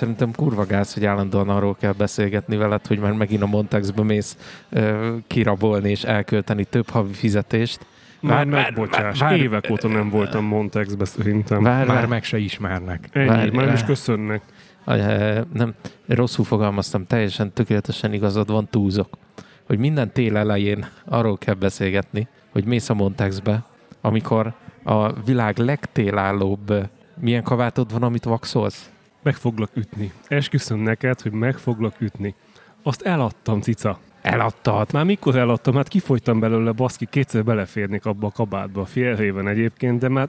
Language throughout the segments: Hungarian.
Szerintem kurva gáz, hogy állandóan arról kell beszélgetni veled, hogy már megint a Montexbe mész ö, kirabolni és elkölteni több havi fizetést. Már Vár- megbocsás. vár- vár- Évek óta nem voltam Montexbe szerintem. Vár, Már vár, meg se ismernek. Ennyi, várj, már nem is vár. köszönnek. Nem, rosszul fogalmaztam, teljesen tökéletesen igazad van, túlzok. Hogy minden tél elején arról kell beszélgetni, hogy mész a Montexbe, amikor a világ legtélállóbb milyen kabátod van, amit vaxolsz? Meg foglak ütni. Esküszöm neked, hogy meg foglak ütni. Azt eladtam, cica. Eladtad. Már mikor eladtam? Hát kifogytam belőle, baszki, kétszer beleférnék abba a kabátba. Fél éven egyébként, de már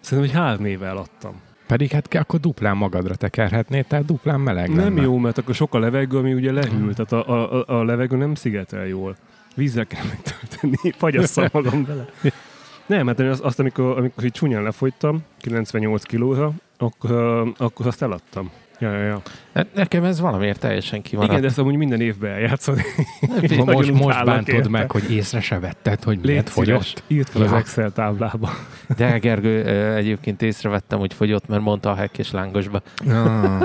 szerintem, hogy három éve eladtam. Pedig hát akkor duplán magadra tekerhetnél, tehát duplán meleg Nem lenne. jó, mert akkor sok a levegő, ami ugye lehűl. Tehát a, a, a- a levegő nem szigetel jól. Vízzel kell megtölteni, fagyasszam magam bele. Nem, mert azt, azt amikor, amikor így csúnyán lefogytam, 98 kilóra, akkor, akkor azt eladtam. Ja, ja, ja. Ne- Nekem ez valamiért teljesen kimaradt. Igen, de ezt amúgy minden évben eljátszani. Most, most bántod érte. meg, hogy észre se vetted, hogy miért fogyott. írd fel az Ja. Excel táblába. De Gergő egyébként észrevettem, hogy fogyott, mert mondta a hekk és lángosba. Ah,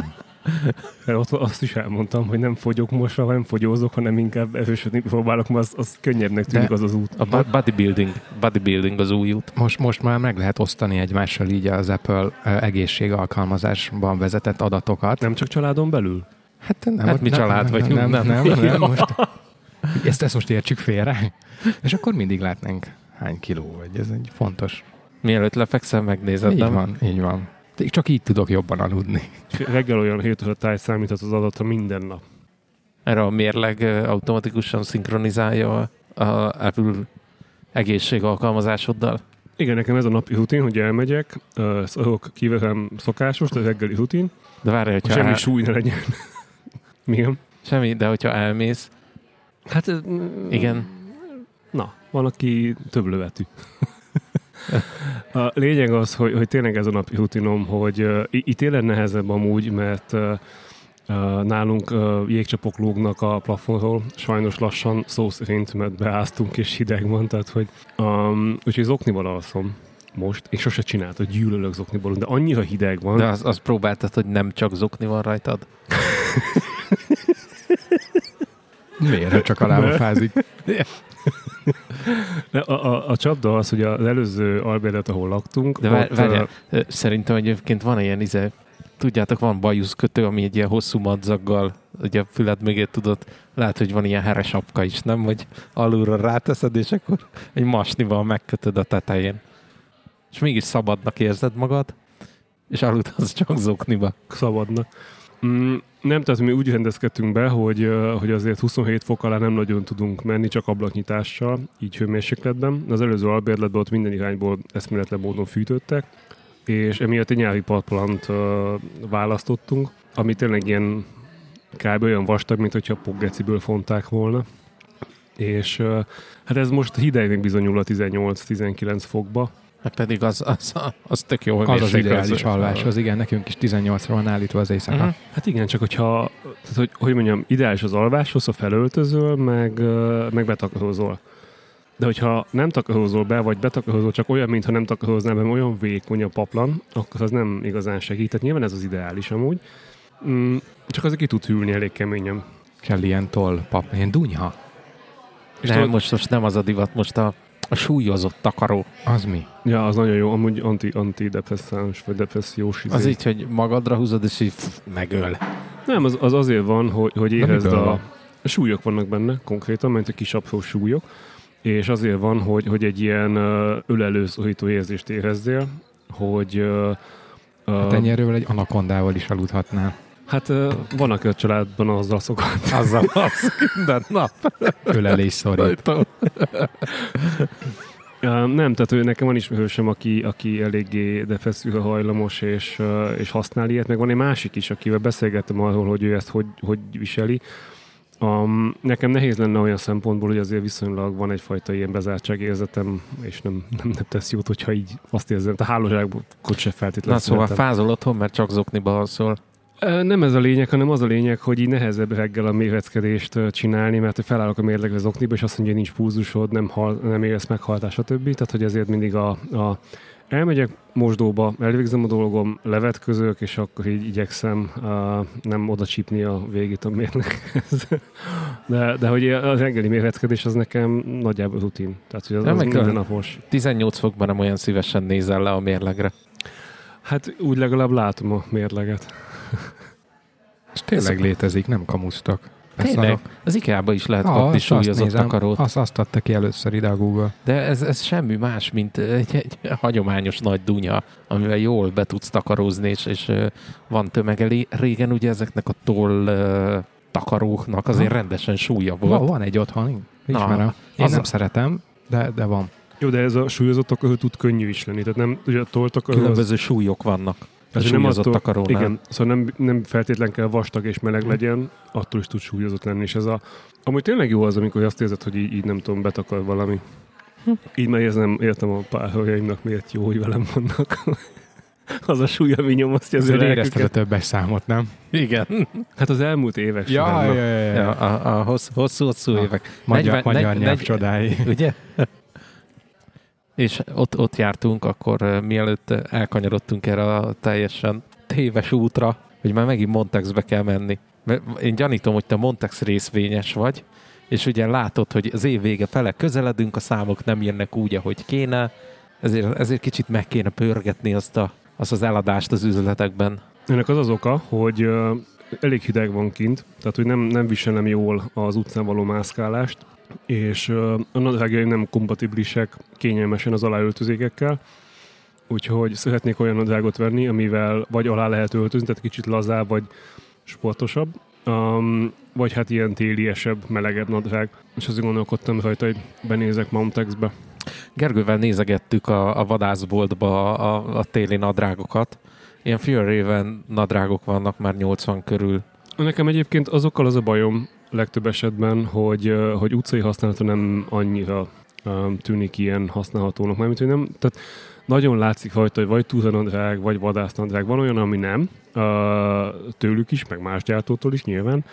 Mert ott azt is elmondtam, hogy nem fogyok most, nem fogyózok, hanem inkább erősödni próbálok, mert az, az könnyebbnek tűnik De- az az út. A bo- bodybuilding, bodybuilding az új út. most, most már meg lehet osztani egymással így az Apple egészség alkalmazásban vezetett adatokat. Nem csak családon belül? Hát, nem, Hát mi család vagyunk, nem, nem, nem? nem, nem, most, ezt, ezt most értsük félre. És akkor mindig látnánk hány kiló vagy. Ez egy fontos. Mielőtt lefekszel, megnézed, így nem? van, így van. Csak így tudok jobban aludni. Reggel olyan 7 óra táj számíthat az adatra minden nap. Erre a mérleg automatikusan szinkronizálja a, Apple egészség alkalmazásoddal. Igen, nekem ez a napi rutin, hogy elmegyek, ö, szarok, kivetem szokásos, a reggeli rutin, De várj, hogy hogyha semmi el, súly ne legyen. Igen. semmi, de hogyha elmész, Hát igen, Na, van, aki több lövetű. A lényeg az, hogy, hogy tényleg ez a napi rutinom, hogy uh, itt tényleg nehezebb amúgy, mert uh, nálunk uh, jégcsapok lógnak a plafonról, sajnos lassan szó szerint, mert beáztunk és hideg van, tehát hogy um, úgyhogy zoknival alszom most, és sose csináltam, hogy gyűlölök zokniból, de annyira hideg van. de azt az próbáltad, hogy nem csak zokni van rajtad. Miért? Ha csak alába fázik. A, a, a csapda az, hogy az előző albérlet, ahol laktunk, De vár, várjál, szerintem egyébként van ilyen izé, tudjátok, van bajuszkötő, ami egy ilyen hosszú madzaggal, ugye a füled mögé tudod, lehet, hogy van ilyen heres sapka is, nem? Hogy alulra ráteszed, és akkor egy masnival megkötöd a tetején. És mégis szabadnak érzed magad, és aludsz csak zokniba. szabadna. Mm, nem, tehát mi úgy rendezkedtünk be, hogy, hogy azért 27 fok alá nem nagyon tudunk menni, csak ablaknyitással, így hőmérsékletben. Az előző albérletben ott minden irányból eszméletlen módon fűtöttek, és emiatt egy nyári padplant ö, választottunk, ami tényleg ilyen kb. olyan vastag, mint hogyha poggeciből fonták volna. És hát ez most hidegnek bizonyul a 18-19 fokba, Hát pedig az, az, az tök jó Az az hőmérséklet. ideális alvás, az igen, nekünk is 18-ra van állítva az éjszaka. Mhm. Hát igen, csak hogyha, tehát hogy, hogy mondjam, ideális az alváshoz, ha felöltözöl, meg, meg betakarózol. De hogyha nem takarózol be, vagy betakarózol, csak olyan, mintha nem takaróznál be, mert olyan vékony a paplan, akkor az nem igazán segít. Tehát nyilván ez az ideális amúgy. Mm, csak azért ki tud hűlni elég keményen. Kell ilyen toll, pap, ilyen dunyha. És Nem, tudod- most, most nem az a divat, most a, a súlyozott takaró. Az mi? Ja, az nagyon jó, amúgy anti, antidepresszáns, vagy depressziós izé. Az így, hogy magadra húzod, és így pff, megöl. Nem, az, az azért van, hogy, hogy érezd a, van? súlyok vannak benne konkrétan, mert a kis apró súlyok, és azért van, hogy, hogy egy ilyen ö, ölelő, szorító érzést érezzél, hogy ö, Hát ennyi erővel egy anakondával is aludhatnál. Hát van, aki a családban azzal szokott. Azzal az minden nap. Ölelés szorít. Nem, tehát ő nekem van ismerősöm, aki, aki eléggé depresszióra hajlamos, és, és használ ilyet, meg van egy másik is, akivel beszélgettem arról, hogy ő ezt hogy, hogy viseli. Um, nekem nehéz lenne olyan szempontból, hogy azért viszonylag van egyfajta ilyen bezártságérzetem, és nem, nem, nem tesz jót, hogyha így azt érzem. A hálózsákot se feltétlenül Na szóval fázol otthon, mert csak zokniba alszol. Nem ez a lényeg, hanem az a lényeg, hogy így nehezebb reggel a mérveckedést ö, csinálni, mert hogy felállok a mérlegre az okniba, és azt mondja, hogy nincs púzusod, nem, hal, nem érez meghalt, stb. Tehát, hogy ezért mindig a, a elmegyek mosdóba, elvégzem a dolgom, levetközök, és akkor így igyekszem uh, nem oda csípni a végét a mérleghez. De, de hogy a reggeli mérveckedés az nekem nagyjából rutin. Tehát, hogy az, Nem, az mindennapos. 18 fokban nem olyan szívesen nézel le a mérlegre. Hát úgy legalább látom a mérleget. És tényleg létezik, nem kamusztak. Tényleg? Az IKEA-ba is lehet Ah, kapni azt, azt súlyozott nézem, takarót. azt, azt adta ki először ide a Google. De ez, ez semmi más, mint egy, egy hagyományos nagy dunya, amivel jól be tudsz takarózni, és, és ö, van tömege. Régen ugye ezeknek a toll ö, takaróknak azért Ha. rendesen súlya Van, volt. van egy otthon, ismerem. Én az nem a- szeretem, de, de van. Jó, de ez a súlyozott akaró tud könnyű is lenni. Tehát nem, ugye a toltakaró az Különböző súlyok vannak. Tehát nem attól- takarónál. Igen, szóval nem, nem feltétlen kell vastag és meleg legyen, attól is tud súlyozott lenni, és ez a... Amúgy tényleg jó az, amikor azt érzed, hogy így, így nem tudom, betakar valami. Így már érzem, értem a párhölgyeimnek miért jó, hogy velem vannak. az a súly, ami nyomasztja az Azért érezted a többes számot, nem? Igen. Hát az elmúlt évek Ja, során, ja, ja, ja. Ja, a, a hossz- hosszú-hosszú Na, évek. Magyar, 40 magyar negy- nyelv negy- csodái. Ugye? És ott, ott jártunk, akkor mielőtt elkanyarodtunk erre a teljesen téves útra, hogy már megint Montexbe kell menni. Mert én gyanítom, hogy te Montex részvényes vagy, és ugye látod, hogy az év vége fele közeledünk, a számok nem jönnek úgy, ahogy kéne, ezért, ezért kicsit meg kéne pörgetni azt, a, azt az eladást az üzletekben. Ennek az az oka, hogy elég hideg van kint, tehát hogy nem, nem viselem jól az utcán való mászkálást, és a nadrágjaim nem kompatibilisek kényelmesen az aláöltözékekkel, úgyhogy szeretnék olyan nadrágot venni, amivel vagy alá lehet öltözni, tehát kicsit lazább, vagy sportosabb, um, vagy hát ilyen téliesebb, melegebb nadrág. És azért gondolkodtam rajta, hogy benézek Mountex-be. Gergővel nézegettük a, a vadászboltba a, a téli nadrágokat. Ilyen Fjörréven nadrágok vannak már 80 körül. Nekem egyébként azokkal az a bajom legtöbb esetben, hogy, hogy utcai használata nem annyira tűnik ilyen használhatónak. Mármint, hogy nem, tehát nagyon látszik rajta, hogy vagy túranadrág, vagy vadásznadrág. Van olyan, ami nem, tőlük is, meg más gyártótól is nyilván,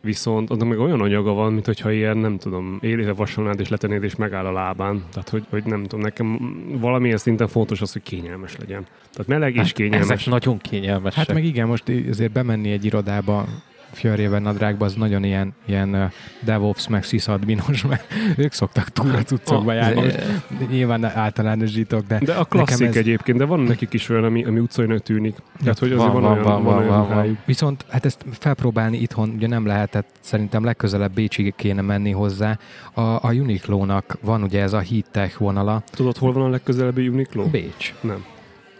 viszont annak meg olyan anyaga van, mint hogyha ilyen, nem tudom, élére vasalnád és letennéd és megáll a lábán. Tehát, hogy, hogy nem tudom, nekem valamilyen szinten fontos az, hogy kényelmes legyen. Tehát meleg és kényelmes. Ezek nagyon kényelmesek. Hát meg igen, most azért bemenni egy irodába fjörjében nadrágba, az nagyon ilyen, ilyen DevOps meg sysadminos, mert ők szoktak túl a cuccokba Ah, járni. ez- Most nyilván általánosítok, de De a klasszik ez- egyébként, de van nekik is olyan, ami, ami utcainak tűnik. Tehát, hogy azért Van, van, van, olyan, van, van, van, olyan van. Viszont hát ezt felpróbálni itthon ugye nem lehetett, szerintem legközelebb Bécsig kéne menni hozzá. A, a Uniqlo-nak van ugye ez a Heat Tech vonala. Tudod, hol van a legközelebbi Uniqlo? Bécs. Nem,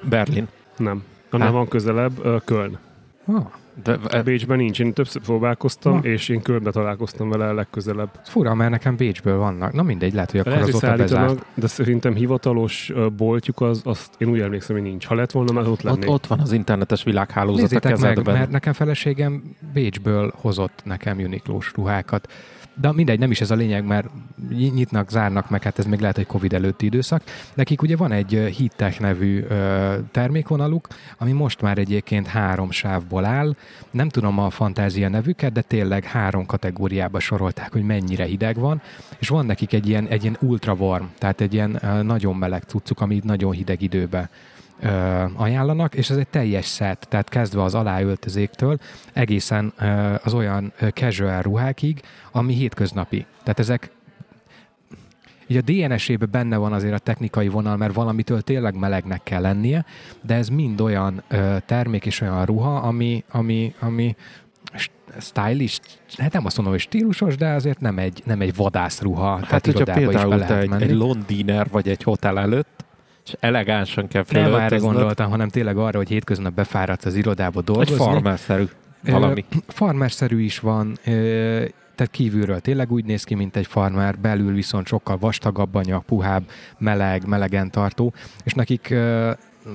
Berlin. nem. Annál Hát- van közelebb uh, Köln. Ah, De, e, Bécsben nincs, én többször próbálkoztam, Na. és én Kölnbe találkoztam vele a legközelebb. fura, mert nekem Bécsből vannak. Na mindegy, lehet, hogy akkor Lehet, azóta bezárt. de szerintem hivatalos boltjuk az, azt én úgy emlékszem, hogy nincs. Ha lett volna, már ott ott, lennék. ott van az internetes világhálózat a Nézzétek meg, kezedben. mert nekem feleségem Bécsből hozott nekem Uniqlós ruhákat. De mindegy, nem is ez a lényeg, mert ny- nyitnak, zárnak meg, hát ez még lehet egy Covid előtti időszak. Nekik ugye van egy Hittech nevű termékvonaluk, ami most már egyébként három sávból áll. Nem tudom a fantázia nevüket, de tényleg három kategóriába sorolták, hogy mennyire hideg van, és van nekik egy ilyen, egy ilyen ultra warm, tehát egy ilyen nagyon meleg cuccuk, ami nagyon hideg időben ö, ajánlanak, és ez egy teljes set, tehát kezdve az aláöltözéktől egészen ö, az olyan casual ruhákig, ami hétköznapi. Tehát ezek így a DNS-ében benne van azért a technikai vonal, mert valamitől tényleg melegnek kell lennie, de ez mind olyan ö, termék és olyan ruha, ami, ami, ami st- stylish, hát nem azt mondom, hogy stílusos, de azért nem egy, nem egy vadászruha, tehát Hát, hogyha irodába is például te egy, menni. egy londiner vagy egy hotel előtt, és elegánsan kell nem erre felöltöznöd, gondoltam, hanem tényleg arra, hogy hétköznap befáradsz az irodába egy dolgozni. farmerszerű. valami. Farmerszerű is van, tehát kívülről tényleg úgy néz ki, mint egy farmer, belül viszont sokkal vastagabb anyag, puhább, meleg, melegen tartó, és nekik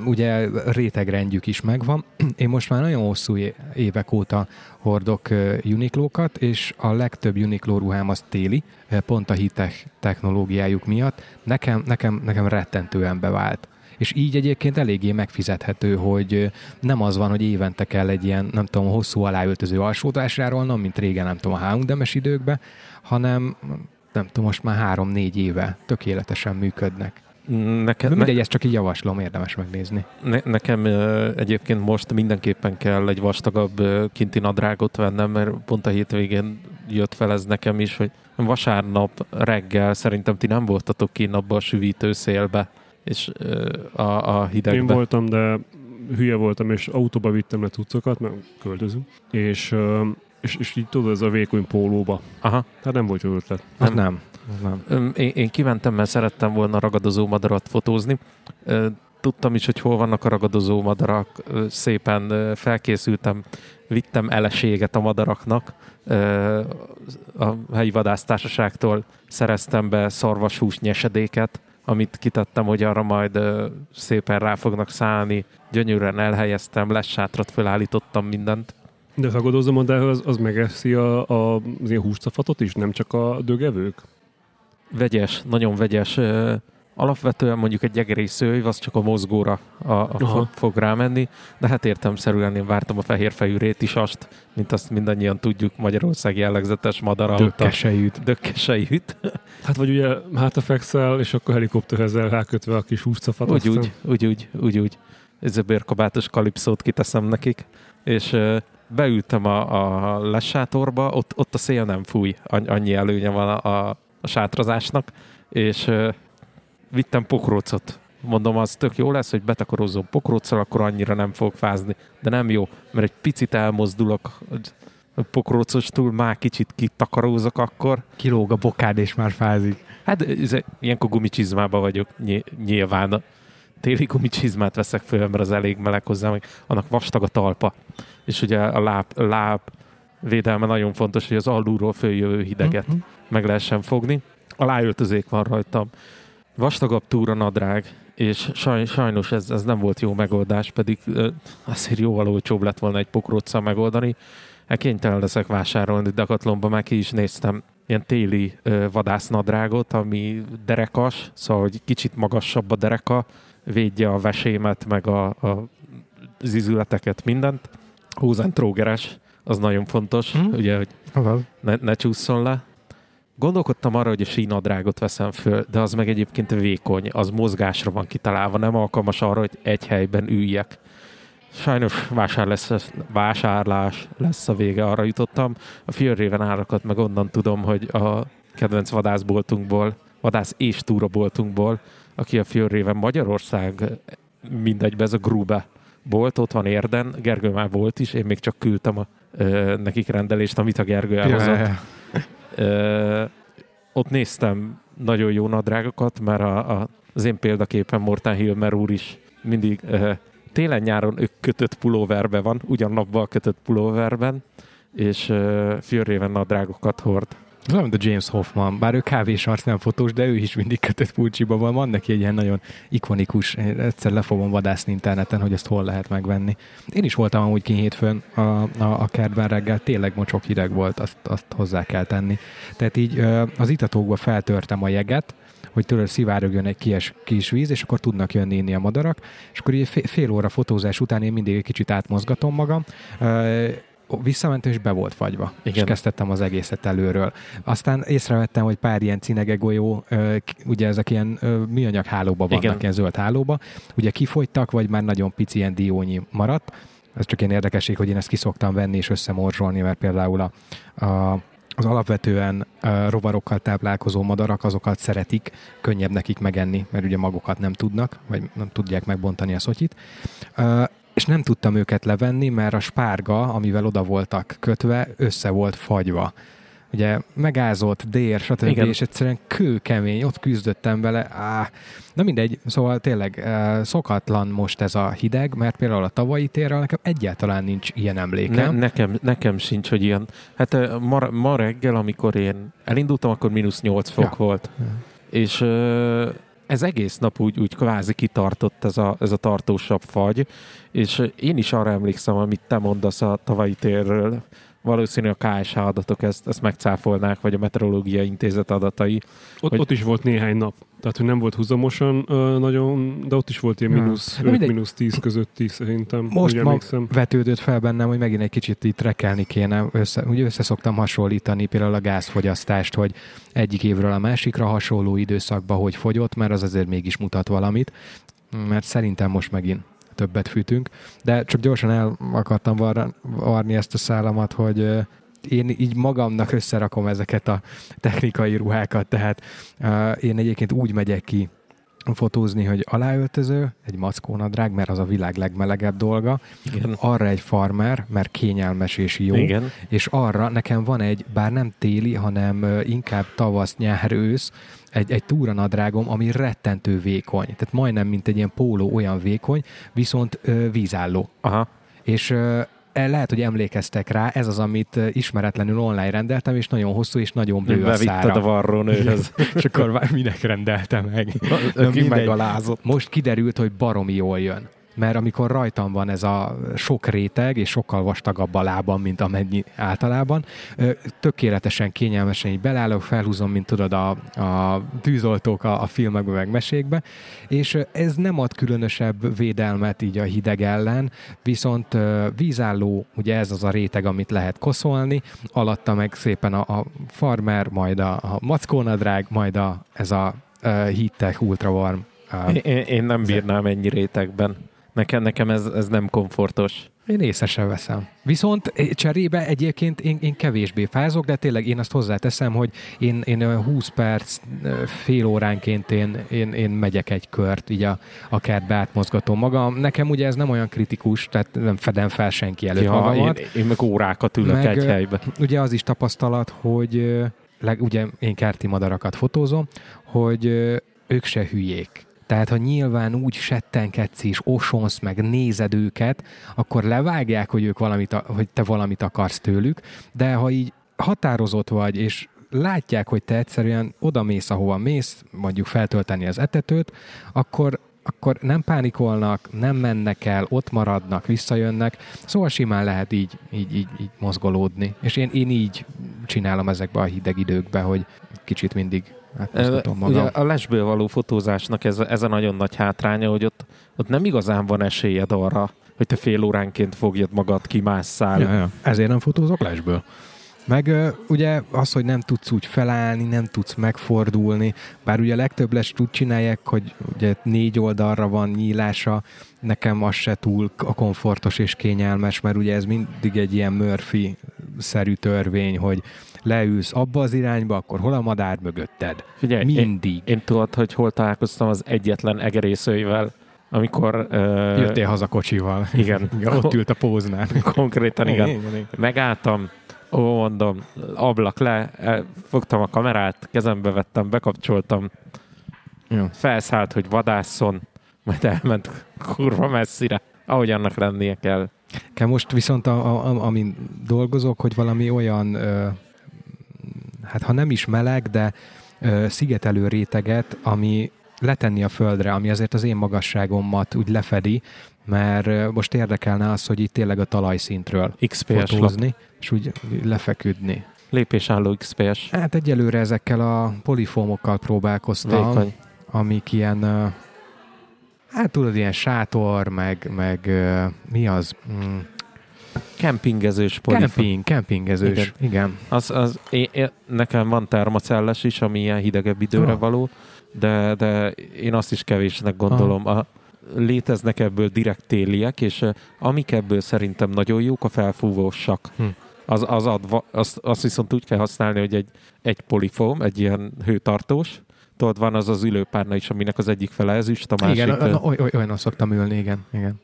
ugye rétegrendjük is megvan. Én most már nagyon hosszú évek óta hordok Uniqlókat, és a legtöbb Uniqlo ruhám az téli, pont a hitek technológiájuk miatt. Nekem, nekem, nekem rettentően bevált és így egyébként eléggé megfizethető, hogy nem az van, hogy évente kell egy ilyen, nem tudom, hosszú aláöltöző alsót vásárolnom, mint régen, nem tudom, a H&M időkben, hanem nem tudom, most már három-négy éve tökéletesen működnek. Nekem, mindegy, ne, ezt csak így javaslom, érdemes megnézni. Ne, nekem egyébként most mindenképpen kell egy vastagabb kinti nadrágot vennem, mert pont a hétvégén jött fel ez nekem is, hogy vasárnap reggel szerintem ti nem voltatok ki abba a süvítő szélbe, és a, a hidegbe. Én voltam, de hülye voltam, és autóba vittem le cuccokat, mert költözünk, és, és, és így tudod, ez a vékony pólóba. Aha. Hát nem volt jó ötlet. Nem. nem. Nem. Én, én kimentem, mert szerettem volna ragadozó madarat fotózni. Tudtam is, hogy hol vannak a ragadozó madarak. Szépen felkészültem, vittem eleséget a madaraknak. A helyi vadásztársaságtól szereztem be szarvashús nyesedéket, amit kitettem, hogy arra majd szépen rá fognak szállni. Gyönyörűen elhelyeztem, lesz sátrat, felállítottam mindent. De a de az, az megeszi a, a, az ilyen húscafatot is, nem csak a dögevők? Vegyes, nagyon vegyes. Alapvetően mondjuk egy egeri szőj, az csak a mozgóra a, a fog rámenni, de hát értemszerűen én vártam a fehérfejű rétisast, mint azt mindannyian tudjuk, Magyarország jellegzetes madara. Dökkesejűt. Dökkesejűt. Hát vagy ugye hátafekszel, és akkor helikopterezzel rákötve a kis húscafat. Úgy, úgy, úgy, úgy, úgy, úgy. Ez a bőrkabátos kalipszót kiteszem nekik, és beültem a, a lesátorba, ott, ott a szél nem fúj, annyi előnye van a, a, a sátrazásnak, és vittem pokrócot. Mondom, az tök jó lesz, hogy betakarózzon pokróccal, akkor annyira nem fog fázni. De nem jó, mert egy picit elmozdulok a pokrócostól, már kicsit kitakarózok akkor. Kilóg a bokád, és már fázik. Hát ez, ilyenkor gumicsizmában vagyok nyilván. Téli gumicsizmát veszek föl, mert az elég meleg hozzá, meg annak vastag a talpa. És ugye a láb, láb védelme nagyon fontos, hogy az alulról följövő hideget mm-hmm. meg lehessen fogni. A lájöltözék van rajtam vastagabb túra nadrág, és saj, sajnos ez, ez nem volt jó megoldás, pedig ö, azért jóval olcsóbb lett volna egy pokróccal megoldani. Hát kénytelen leszek vásárolni, Decathlonban már ki is néztem ilyen téli ö, vadásznadrágot, ami derekas, szóval hogy kicsit magasabb a dereka, védje a vesémet, meg a, a az izületeket, mindent. Hózentrógeres, az nagyon fontos, mm. ugye, hogy ne, ne csúszson le. Gondolkodtam arra, hogy a sínadrágot veszem föl, de az meg egyébként vékony, az mozgásra van kitalálva, nem alkalmas arra, hogy egy helyben üljek. Sajnos vásár lesz, vásárlás lesz a vége, arra jutottam. A Fjörréven árakat meg onnan tudom, hogy a kedvenc vadászboltunkból, vadász és túraboltunkból, aki a Fjörréven Magyarország mindegybe, ez a Grube bolt, ott van Érden, Gergő már volt is, én még csak küldtem a, ö, nekik rendelést, amit a Gergő elhozott. Ja, ja. Ö, ott néztem nagyon jó nadrágokat, mert a, a, az én példaképen Morten Hilmer úr is mindig ö, télen-nyáron ők kötött pulóverben van, ugyanabban a kötött pulóverben, és uh, Fjörréven nadrágokat hord. Mint a James Hoffman, bár ő kávés arc nem fotós, de ő is mindig kötött pulcsiba van. Van neki egy ilyen nagyon ikonikus, egyszer le fogom vadászni interneten, hogy ezt hol lehet megvenni. Én is voltam amúgy ki hétfőn a, a, a kertben reggel, tényleg mocsok hideg volt, azt, azt hozzá kell tenni. Tehát így az itatókba feltörtem a jeget, hogy tőle szivárogjon egy kies, kis víz, és akkor tudnak jönni inni a madarak, és akkor így fél óra fotózás után én mindig egy kicsit átmozgatom magam, visszamentem, és be volt fagyva. Igen. És kezdtem az egészet előről. Aztán észrevettem, hogy pár ilyen cinege golyó, ugye ezek ilyen műanyag hálóba vannak, Igen. ilyen zöld hálóba, ugye kifogytak, vagy már nagyon pici ilyen diónyi maradt. Ez csak ilyen érdekesség, hogy én ezt kiszoktam venni és összemorzsolni, mert például a, a az alapvetően uh, rovarokkal táplálkozó madarak, azokat szeretik, könnyebb nekik megenni, mert ugye magukat nem tudnak, vagy nem tudják megbontani a szotyit. Uh, és nem tudtam őket levenni, mert a spárga, amivel oda voltak kötve, össze volt fagyva. ugye megázott, dér, stb. Igen. és egyszerűen kőkemény, ott küzdöttem vele. Á, na mindegy, szóval tényleg szokatlan most ez a hideg, mert például a tavalyi térrel nekem egyáltalán nincs ilyen Ne, emlékem. nekem, nekem sincs, hogy ilyen... Hát ma, ma reggel, amikor én elindultam, akkor mínusz 8 fok Ja. volt. Ja. És ö, ez egész nap úgy, úgy kvázi kitartott ez a, ez a tartósabb fagy, és én is arra emlékszem, amit te mondasz a tavalyi térről, valószínű a KSH adatok ezt, ezt megcáfolnák, vagy a Meteorológiai Intézet adatai. Ott, Hogy- ott is volt néhány nap. Tehát, hogy nem volt húzamosan uh, nagyon, de ott is volt ilyen Ja. mínusz Na 5, mindegy. mínusz 10 közötti szerintem. Most ma vetődött fel bennem, hogy megint egy kicsit itt rekelni kéne. Össze, ugye össze szoktam hasonlítani például a gázfogyasztást, hogy egyik évről a másikra hasonló időszakba hogy fogyott, mert az azért mégis mutat valamit. Mert szerintem most megint többet fűtünk. De csak gyorsan el akartam varra- varni ezt a szállamat, hogy én így magamnak összerakom ezeket a technikai ruhákat, tehát uh, én egyébként úgy megyek ki fotózni, hogy aláöltöző, egy mackónadrág, mert az a világ legmelegebb dolga, Igen. arra egy farmer, mert kényelmes és jó, Igen. és arra nekem van egy, bár nem téli, hanem inkább tavasz, nyár, ősz, egy, egy túranadrágom, ami rettentő vékony. Tehát majdnem, mint egy ilyen póló olyan vékony, viszont ö, vízálló. Aha. És ö, e- lehet, hogy emlékeztek rá, ez az, amit ismeretlenül online rendeltem, és nagyon hosszú, és nagyon bő a szára. a varrónőhöz. és akkor minek rendelte meg. Na, mindegy. megalázott. Most kiderült, hogy baromi jól jön. Mert amikor rajtam van ez a sok réteg, és sokkal vastagabb a lábam, mint amennyi általában, tökéletesen, kényelmesen így belállok, felhúzom, mint tudod a, a tűzoltók a, a filmekben, meg mesékbe, és ez nem ad különösebb védelmet így a hideg ellen, viszont vízálló, ugye ez az a réteg, amit lehet koszolni, alatta meg szépen a, a farmer, majd a, a mackónadrág, majd a, ez a uh, heat-tech ultrawarm uh, Én, én nem bírnám ennyi rétegben. Nekem, nekem ez, ez nem komfortos. Én észre sem veszem. Viszont eh, cserébe egyébként én, én kevésbé fázok, de tényleg én azt hozzáteszem, hogy én, én olyan 20 perc, eh, fél óránként én, én, én megyek egy kört, így a, a kertbe átmozgatom magam. Nekem ugye ez nem olyan kritikus, tehát nem fedem fel senki előtt Ja, magamat. én, én meg órákat ülök Meg, egy helybe. Ugye az is tapasztalat, hogy leg, ugye én kerti madarakat fotózom, hogy ők se hülyék. Tehát, ha nyilván úgy settenkedsz és osonsz, meg nézed őket, akkor levágják, hogy ők valamit, hogy te valamit akarsz tőlük, de ha így határozott vagy, és látják, hogy te egyszerűen oda mész, ahova mész, mondjuk feltölteni az etetőt, akkor akkor nem pánikolnak, nem mennek el, ott maradnak, visszajönnek, szóval simán lehet így, így, így, így mozgolódni. És én, én így csinálom ezekbe a hideg időkbe, hogy kicsit mindig átmozgatom magam. Ugye a lesből való fotózásnak ez, ez a nagyon nagy hátránya, hogy ott, ott nem igazán van esélyed arra, hogy te fél óránként fogjad magad, kimásszál. Ja, ja. Ezért nem fotózok lesből. Meg ugye az, hogy nem tudsz úgy felállni, nem tudsz megfordulni, bár ugye a legtöbb les úgy csinálják, hogy ugye négy oldalra van nyílása, nekem az se túl a komfortos és kényelmes, mert ugye ez mindig egy ilyen Murphy-szerű törvény, hogy leülsz abba az irányba, akkor hol a madár mögötted? Figyelj, én, Mindig. én tudod, hogy hol találkoztam az egyetlen egerészőivel, amikor... Uh, Jöttél haza kocsival. Igen. Ott ült a póznál. Konkrétan igen. igen, igen. Megálltam, ó, mondom, ablak le, el- fogtam a kamerát, kezembe vettem, bekapcsoltam, Jó. felszállt, hogy vadásszon, majd elment kurva messzire, ahogy annak lennie kell. Most viszont, a, a, a, amin dolgozok, hogy valami olyan, ö, hát ha nem is meleg, de ö, szigetelő réteget, ami letenni a földre, ami azért az én magasságomat úgy lefedi, mert most érdekelne az, hogy itt tényleg a talajszintről XPS lap, fotózni, és úgy lefeküdni. lépésálló XPS. Hát egyelőre ezekkel a polifómokkal próbálkoztam, Vékony. amik ilyen, hát tudod, ilyen sátor, meg, meg mi az? Mm, Kempingezős polifon. Camping, kempingezős, Igen. igen. Az, az, én, én, nekem van termocelles is, ami ilyen hidegebb időre Ah. való, de, de én azt is kevésnek gondolom. A, léteznek ebből direkt téliek, és amik ebből szerintem nagyon jók, a felfúvósak. Hm. Az, az ad, va- azt, azt viszont úgy kell használni, hogy egy, egy polifóm, egy ilyen hőtartós, tudod, van az az ülőpárna is, aminek az egyik fele ezüst, a másik... igen, oly, oly, olyan szoktam ülni, igen. igen.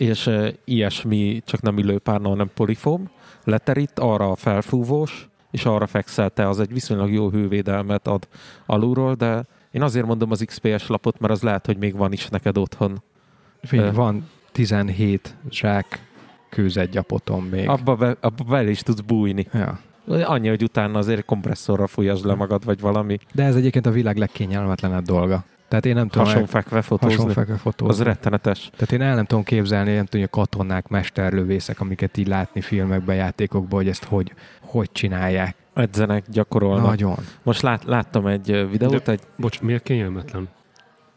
És uh, ilyesmi, csak nem ülőpárna, hanem polifóm, leterít, arra a felfúvós, és arra fekszel te, az egy viszonylag jó hővédelmet ad alulról, de én azért mondom az XPS lapot, mert az lehet, hogy még van is neked otthon. Figyelj, van 17 zsák kőzetgyapotom még. Abba, be, abba bele is tudsz bújni. Ja. Annyi, hogy utána azért kompresszorra fújasd le magad, vagy valami De ez egyébként a világ legkényelmetlenebb dolga. Tehát én nem tudom... hasonfekve fotózni. hasonfekve fotózni. Az rettenetes. Tehát én el nem tudom képzelni, nem tudom, hogy a katonák, mesterlövészek, amiket így látni filmekben, játékokban, hogy ezt hogy, hogy csinálják. Edzenek, gyakorolnak. Nagyon. Most lát, láttam egy videót, egy Bocs, miért kényelmetlen?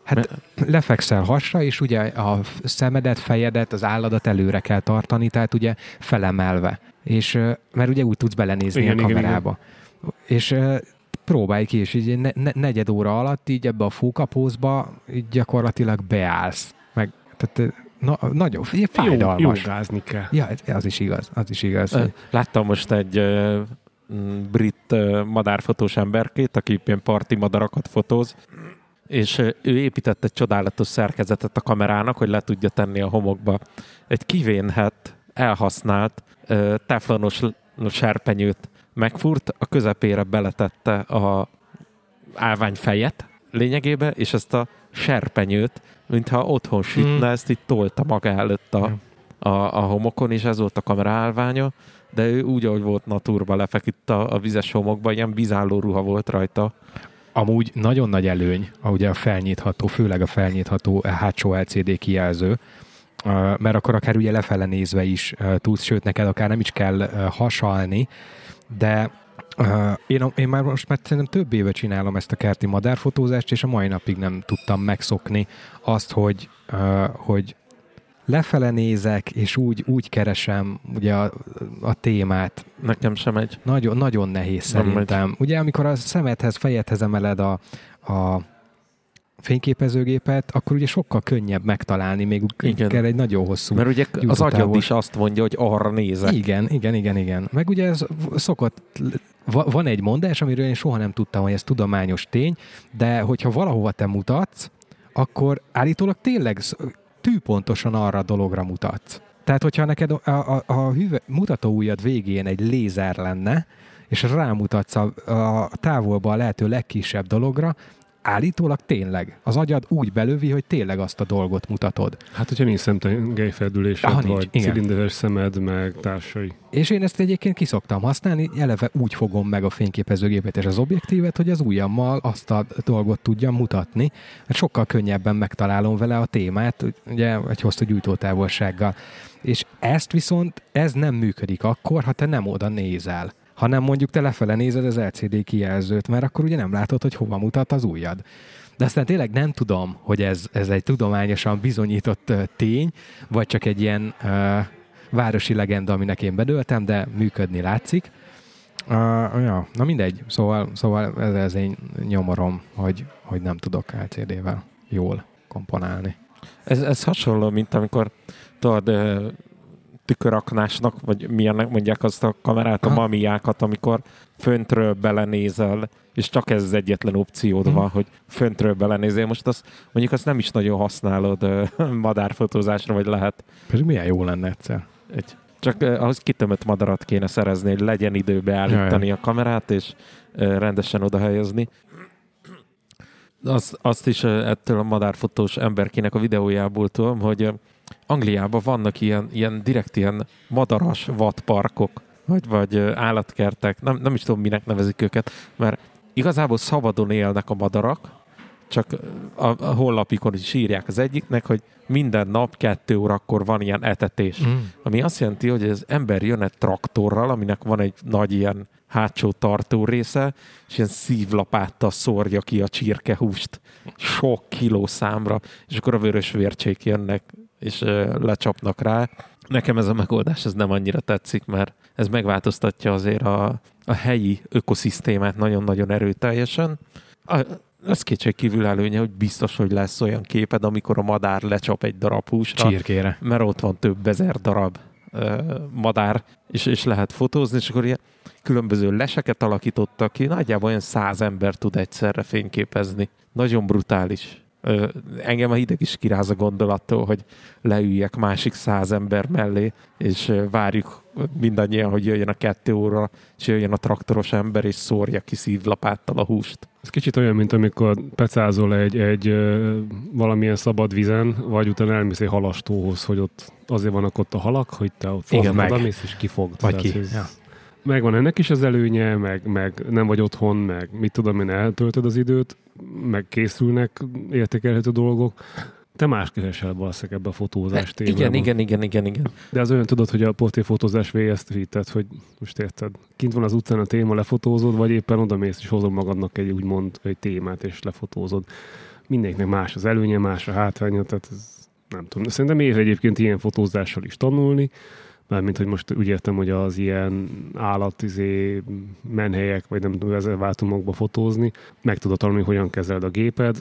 Hát lefekszel hasra, és ugye a szemedet, fejedet, az álladat előre kell tartani, tehát ugye felemelve. És mert ugye úgy tudsz belenézni Igen, a igen, kamerába. És próbálj ki, és így ne, ne, negyed óra alatt így ebbe a fókapózba így gyakorlatilag beállsz. Meg, tehát na, nagyon Jó, fájdalmas. jogázni kell. Ja, az is igaz, az is igaz. Láttam most egy brit madárfotós emberkét, aki ilyen parti madarakat fotóz, és ő épített egy csodálatos szerkezetet a kamerának, hogy le tudja tenni a homokba. Egy kivénhet, elhasznált teflonos serpenyőt megfúrt, a közepére beletette a állvány fejet lényegébe, és ezt a serpenyőt, mintha otthon sütne, Mm. ezt így tolta maga előtt a, Ja. a, a homokon, és ez volt a kamera állványa, de ő úgy, ahogy volt naturba lefeküdt a, a vizes homokba, ilyen bizálló ruha volt rajta. Amúgy nagyon nagy előny, ugye a felnyitható, főleg a felnyitható hátsó LCD kijelző, ö, mert akkor akár ugye lefele nézve is ö, tudsz, sőt neked akár nem is kell hasalni, de ö, én, én már most már szerintem több éve csinálom ezt a kerti madárfotózást, és a mai napig nem tudtam megszokni azt, hogy, ö, hogy lefele nézek, és úgy, úgy keresem ugye a, a témát, Nekem sem egy. nagyon, nagyon nehéz Nem szerintem. Ugye amikor a szemedhez, fejedhez emeled a, a fényképezőgépet, akkor ugye sokkal könnyebb megtalálni, még Igen. kell egy nagyon hosszú. Mert ugye az agyad is azt mondja, hogy arra nézek. Igen, igen, igen, igen. Meg ugye ez szokott, va- van egy mondás, amiről én soha nem tudtam, hogy ez tudományos tény, de hogyha valahova te mutatsz, akkor állítólag tényleg tűpontosan arra a dologra mutatsz. Tehát, hogyha neked a, a, a hüve, mutatóujjad végén egy lézer lenne, és rámutatsz a, a távolba a lehető legkisebb dologra, állítólag tényleg. Az agyad úgy belövi, hogy tényleg azt a dolgot mutatod. Hát, hogyha nincs szemtengelyfeldülésed, Aha, nincs, vagy igen. cilinderes szemed, meg társai. És én ezt egyébként kiszoktam használni, eleve úgy fogom meg a fényképezőgépet és az objektívet, hogy az ujjammal azt a dolgot tudjam mutatni, mert sokkal könnyebben megtalálom vele a témát, ugye egy hosszú gyújtótávolsággal. És ezt viszont, ez nem működik akkor, ha te nem oda nézel hanem mondjuk te lefele nézed az LCD kijelzőt, mert akkor ugye nem látod, hogy hova mutat az ujjad. De aztán tényleg nem tudom, hogy ez, ez egy tudományosan bizonyított tény, vagy csak egy ilyen uh, városi legenda, aminek én bedöltem, de működni látszik. Uh, ja, na mindegy, szóval, szóval ez, ez én nyomorom, hogy, hogy nem tudok LCD-vel jól komponálni. Ez, ez hasonló, mint amikor tudod, tüköraknásnak, vagy milyennek mondják azt a kamerát, a mamiákat, amikor föntről belenézel, és csak ez az egyetlen opciód van, hogy föntről belenézel. Most azt, mondjuk azt nem is nagyon használod ö, madárfotózásra, vagy lehet. Pedig milyen jó lenne egyszer. Egy, csak ö, ahhoz kitömött madarat kéne szerezni, hogy legyen idő beállítani a kamerát, és rendesen oda helyezni. Azt, azt is ettől a madárfotós emberkének a videójából tudom, hogy Angliában vannak ilyen, ilyen direkt ilyen madaras vadparkok, vagy, vagy állatkertek, nem, nem is tudom, minek nevezik őket, mert igazából szabadon élnek a madarak, csak a, a honlapikon is írják az egyiknek, hogy minden nap kettő órakor van ilyen etetés. Mm. Ami azt jelenti, hogy az ember jön egy traktorral, aminek van egy nagy ilyen hátsó tartó része, és ilyen szívlapáttal szórja ki a csirkehúst sok kiló számra, és akkor a vörös vércsék jönnek, és lecsapnak rá. Nekem ez a megoldás ez nem annyira tetszik, mert ez megváltoztatja azért a, a helyi ökoszisztémát nagyon-nagyon erőteljesen. A, az kétség kívül előnye, hogy biztos, hogy lesz olyan képed, amikor a madár lecsap egy darab húsra, Csirkére. mert ott van több ezer darab ö, madár, és, és lehet fotózni, és akkor ilyen különböző leseket alakítottak ki, nagyjából olyan száz ember tud egyszerre fényképezni. Nagyon brutális. Ö, engem a hideg is kiráz a gondolattól, hogy leüljek másik száz ember mellé, és várjuk mindannyian, hogy jöjjön a kettő óra, és jöjjön a traktoros ember, és szórja ki szívlapáttal a húst. Ez kicsit olyan, mint amikor pecázol egy, egy ö, valamilyen szabad vizen, vagy utána elmész egy halastóhoz, hogy ott azért vannak ott a halak, hogy te ott Igen, meg. és kifogd. Vagy Tehát ki. ez- Ja. Megvan ennek is az előnye, meg, meg nem vagy otthon, meg mit tudom én, eltöltöd az időt, meg készülnek értékelhető dolgok. Te más keresel valószínűleg ebbe a fotózás témában. Igen, igen, igen, igen, igen. De az olyan tudod, hogy a portréfotózás végezt tehát hogy most érted, kint van az utcán a téma, lefotózod, vagy éppen oda mész és hozol magadnak egy úgymond egy témát, és lefotózod. Mindenkinek más az előnye, más a hátránya, tehát ez nem tudom. Szerintem ér egyébként ilyen fotózással is tanulni, mármint, hogy most úgy értem, hogy az ilyen állatizé menhelyek, vagy nem tudom, rezervátumokba fotózni, meg tudod tanulni, hogyan kezeld a géped,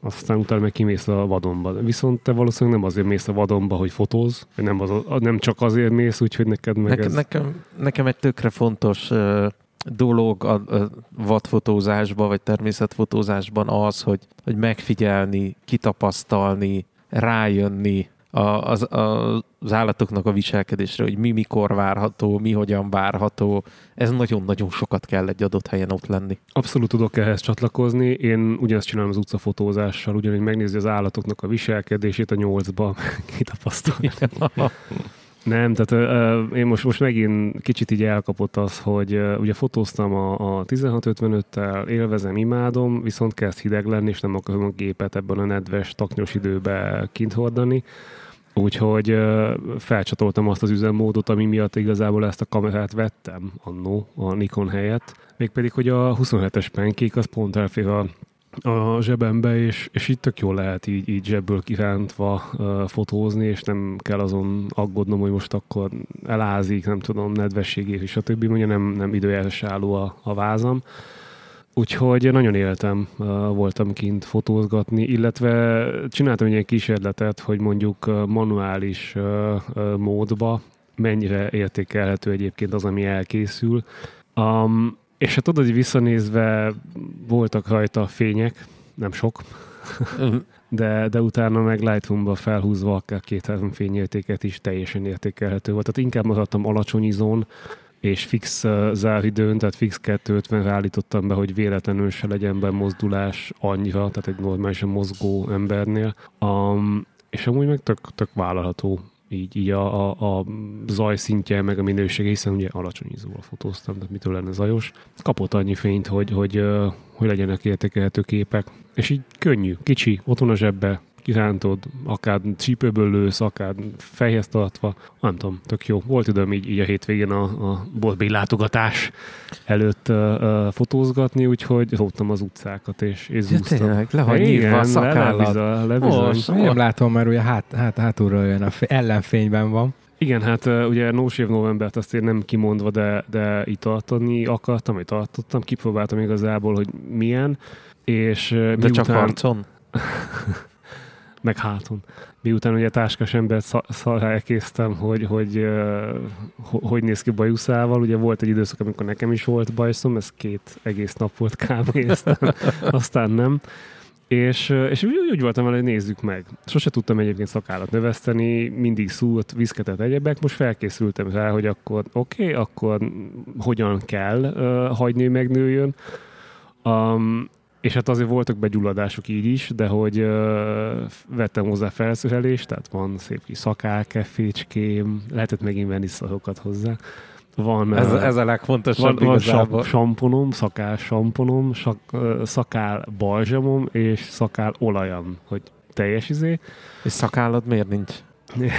aztán utána meg kimész a vadonba. Viszont te valószínűleg nem azért mész a vadonba, hogy fotóz, nem, az, nem csak azért mész, úgyhogy neked meg Nekem, ez... nekem, nekem egy tökre fontos uh, dolog a, a vadfotózásban, vagy természetfotózásban az, hogy, hogy megfigyelni, kitapasztalni, rájönni a, az, a, az állatoknak a viselkedésre, hogy mi mikor várható, mi hogyan várható. Ez nagyon-nagyon sokat kell egy adott helyen ott lenni. Abszolút tudok ehhez csatlakozni. Én ugyanezt csinálom az utcafotózással, ugyanúgy megnézni az állatoknak a viselkedését a nyolcba, kitapasztalni. Nem, tehát uh, én most, most megint kicsit így elkapott az, hogy uh, ugye fotóztam a, a 1655-tel, élvezem, imádom, viszont kezd hideg lenni, és nem akarom a gépet ebben a nedves, taknyos időbe kint hordani. Úgyhogy uh, felcsatoltam azt az üzemmódot, ami miatt igazából ezt a kamerát vettem annó a Nikon helyett. Mégpedig, hogy a 27-es penkék az pont elfér a a zsebembe, és, és itt tök jól lehet így, így zsebből kirántva uh, fotózni, és nem kell azon aggódnom, hogy most akkor elázik, nem tudom, nedvességét, és a többi, mondja nem, nem időjárás álló a, a vázam. Úgyhogy nagyon éltem, voltam kint fotózgatni, illetve csináltam egy ilyen kísérletet, hogy mondjuk manuális módba mennyire értékelhető egyébként az, ami elkészül. Um, és hát tudod, hogy visszanézve voltak rajta fények, nem sok, de, de utána meg Lightroom-ba felhúzva akár két-három fényértéket is teljesen értékelhető volt. Tehát inkább maradtam alacsony izón, és fix uh, záridőn, tehát fix 250 állítottam be, hogy véletlenül se legyen be mozdulás annyira, tehát egy normálisan mozgó embernél. Um, és amúgy meg tök, tök vállalható így, így a, a, a zaj szintje, meg a minősége, hiszen ugye alacsony izóval fotóztam, tehát mitől lenne zajos. Kapott annyi fényt, hogy, hogy, hogy, hogy legyenek értékelhető képek, és így könnyű, kicsi, otthon a zsebbe, kirántod, akár csípőből lősz, akár fejhez tartva, nem tudom, tök jó. Volt időm így, így a hétvégén a, a boltbéli látogatás előtt uh, uh, fotózgatni, úgyhogy róttam az utcákat, és, és Ja, zúztam. tényleg, le van nyírva a szakállad. lebizony. Most. Nem látom, mert ugye hát, hát, hátulról jön, a ellenfényben van. Igen, hát ugye Nósév novembert azt én nem kimondva, de, de itt tartani akartam, vagy tartottam, kipróbáltam igazából, hogy milyen, és De csak miután, arcon? meg háton. Miután ugye táskás embert sz- szarrá elkésztem, hogy, hogy, uh, ho- hogy néz ki bajuszával, ugye volt egy időszak, amikor nekem is volt bajszom, ez két egész nap volt kb. aztán, aztán nem. És, és úgy, úgy voltam vele, hogy nézzük meg. Sose tudtam egyébként szakállat növeszteni, mindig szúrt, viszketett egyebek, most felkészültem rá, hogy akkor oké, okay, akkor hogyan kell uh, hagyni, hogy megnőjön. Um, és hát azért voltak begyulladások így is, de hogy uh, vettem hozzá felszerelést, tehát van szép kis szakálkefécském, lehetett megint venni szarokat hozzá. Van, Ez, ez a legfontosabb van, van igazából. sam- samponom, szakál samponom, sak, szakál balzsamom és szakál olajam, hogy teljes izé. És szakállad miért nincs?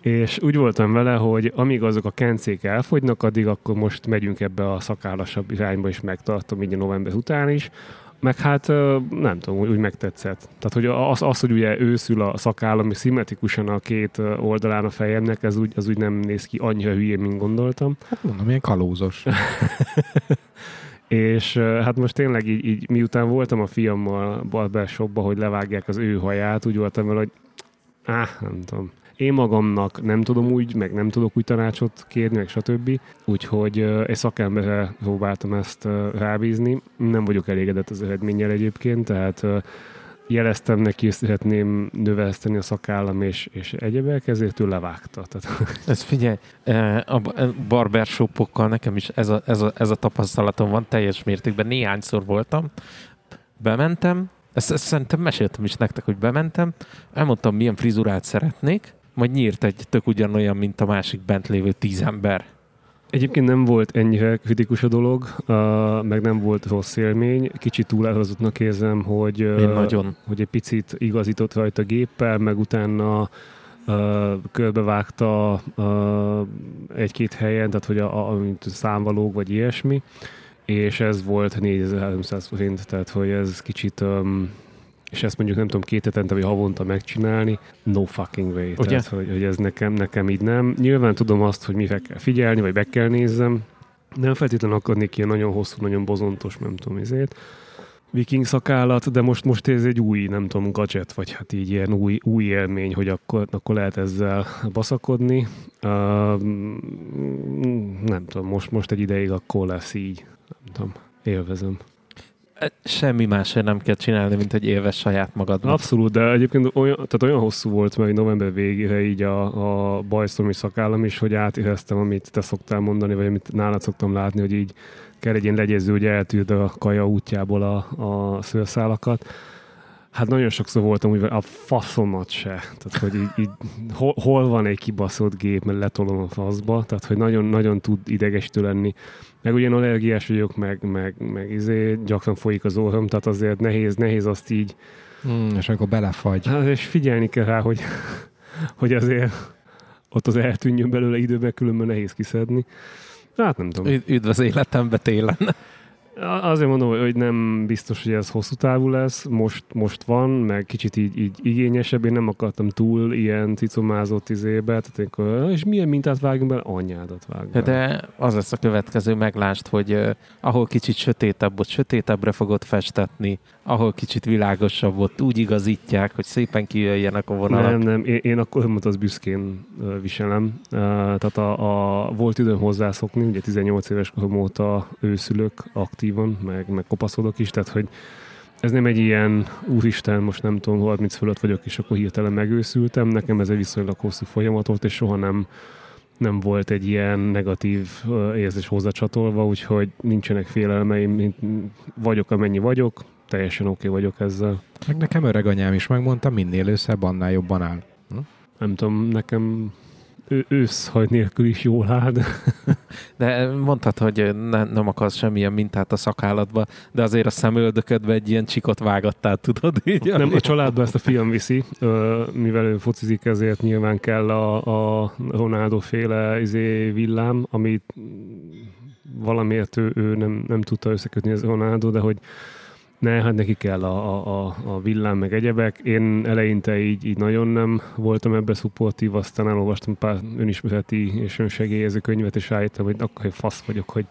És úgy voltam vele, hogy amíg azok a kencék elfogynak, addig akkor most megyünk ebbe a szakállasabb irányba, és megtartom így a november után is. Meg hát nem tudom, úgy, megtetszett. Tehát, hogy az, az, hogy ugye őszül a szakállam, és szimmetrikusan a két oldalán a fejemnek, ez úgy, az úgy nem néz ki annyira hülyén, mint gondoltam. Hát mondom, ilyen kalózos. És hát most tényleg így, így miután voltam a fiammal barbershopba, hogy levágják az ő haját, úgy voltam vele, hogy áh, nem tudom. Én magamnak nem tudom úgy, meg nem tudok úgy tanácsot kérni, meg stb. Úgyhogy egy szakemberre próbáltam ezt rábízni. Nem vagyok elégedett az eredménnyel egyébként, tehát jeleztem neki, hogy szeretném növeszteni a szakállam és, és egyebek, ezért ő levágta. Tehát... Ez figyelj, a barbershopokkal nekem is ez a, ez, a, ez a tapasztalatom van teljes mértékben. Néhányszor voltam, bementem, ezt, ezt szerintem meséltem is nektek, hogy bementem, elmondtam, milyen frizurát szeretnék, majd nyírt egy tök ugyanolyan, mint a másik bent lévő tíz ember. Egyébként nem volt ennyire kritikus a dolog, uh, meg nem volt rossz élmény. Kicsit túlárazottnak érzem, hogy, uh, nagyon. hogy egy picit igazított rajta géppel, meg utána uh, körbevágta uh, egy-két helyen, tehát hogy a, a, mint számvalók vagy ilyesmi, és ez volt 4300 forint, tehát hogy ez kicsit um, és ezt mondjuk nem tudom két hetente vagy havonta megcsinálni, no fucking way. Ugye? Tehát, hogy, hogy ez nekem, nekem így nem. Nyilván tudom azt, hogy mire kell figyelni, vagy be kell nézzem. Nem feltétlenül akarnék ilyen nagyon hosszú, nagyon bozontos, nem tudom, izét viking szakállat, de most, most ez egy új, nem tudom, gadget, vagy hát így ilyen új, új élmény, hogy akkor, akkor lehet ezzel baszakodni. Uh, nem tudom, most, most egy ideig akkor lesz így. Nem tudom, élvezem semmi másért nem kell csinálni, mint hogy élves saját magad. Abszolút, de egyébként olyan, tehát olyan hosszú volt mert november végére így a, a bajszomi szakállam is, hogy átéreztem, amit te szoktál mondani, vagy amit nálad szoktam látni, hogy így kell egy ilyen legyező, hogy eltűrd a kaja útjából a, a szőrszálakat. Hát nagyon sokszor voltam úgy, a faszomat se. Tehát, hogy így, így hol, hol, van egy kibaszott gép, mert letolom a faszba. Tehát, hogy nagyon, nagyon tud idegesítő lenni. Meg ugyan allergiás vagyok, meg, meg, meg izé, gyakran folyik az orrom, tehát azért nehéz, nehéz azt így... Mm, és akkor belefagy. Hát, és figyelni kell rá, hogy, hogy azért ott az eltűnjön belőle időben, különben nehéz kiszedni. Hát nem tudom. Üdv az életembe télen. Azért mondom, hogy nem biztos, hogy ez hosszú távú lesz. Most, most van, meg kicsit így, így igényesebb. Én nem akartam túl ilyen cicomázott izébe. Tehát akkor, és milyen mintát vágjunk bele? Anyádat vágunk De az lesz a következő meglást, hogy uh, ahol kicsit sötétebb, ott sötétebbre fogod festetni, ahol kicsit világosabb, ott úgy igazítják, hogy szépen kijöjjenek a vonalak. Nem, nem, én, én akkor az büszkén uh, viselem. Uh, tehát a, a, volt időm hozzászokni, ugye 18 éves korom óta őszülök aktív aktívan, meg, meg kopaszodok is, tehát hogy ez nem egy ilyen, úristen, most nem tudom, 30 fölött vagyok, és akkor hirtelen megőszültem. Nekem ez egy viszonylag hosszú folyamat volt, és soha nem, nem volt egy ilyen negatív érzés hozzácsatolva, úgyhogy nincsenek félelmeim, vagyok amennyi vagyok, teljesen oké okay vagyok ezzel. Meg nekem öreg anyám is megmondta, minél őszebb, annál jobban áll. Hm? Nem tudom, nekem őszhaj nélkül is jól áll. De mondtad, hogy ne, nem akarsz semmilyen mintát a szakállatba, de azért a szemöldöködbe egy ilyen csikot vágattál, tudod? Így, nem, a családban ezt a fiam viszi, mivel ő focizik, ezért nyilván kell a, a Ronaldo féle izé villám, amit valamiért ő, ő nem, nem tudta összekötni az Ronaldo, de hogy ne, hát neki kell a, a, a villám, meg egyebek. Én eleinte így, így nagyon nem voltam ebbe szupportív, aztán elolvastam pár önismereti és önsegélyező könyvet, és rájöttem, hogy akkor hogy fasz vagyok, hogy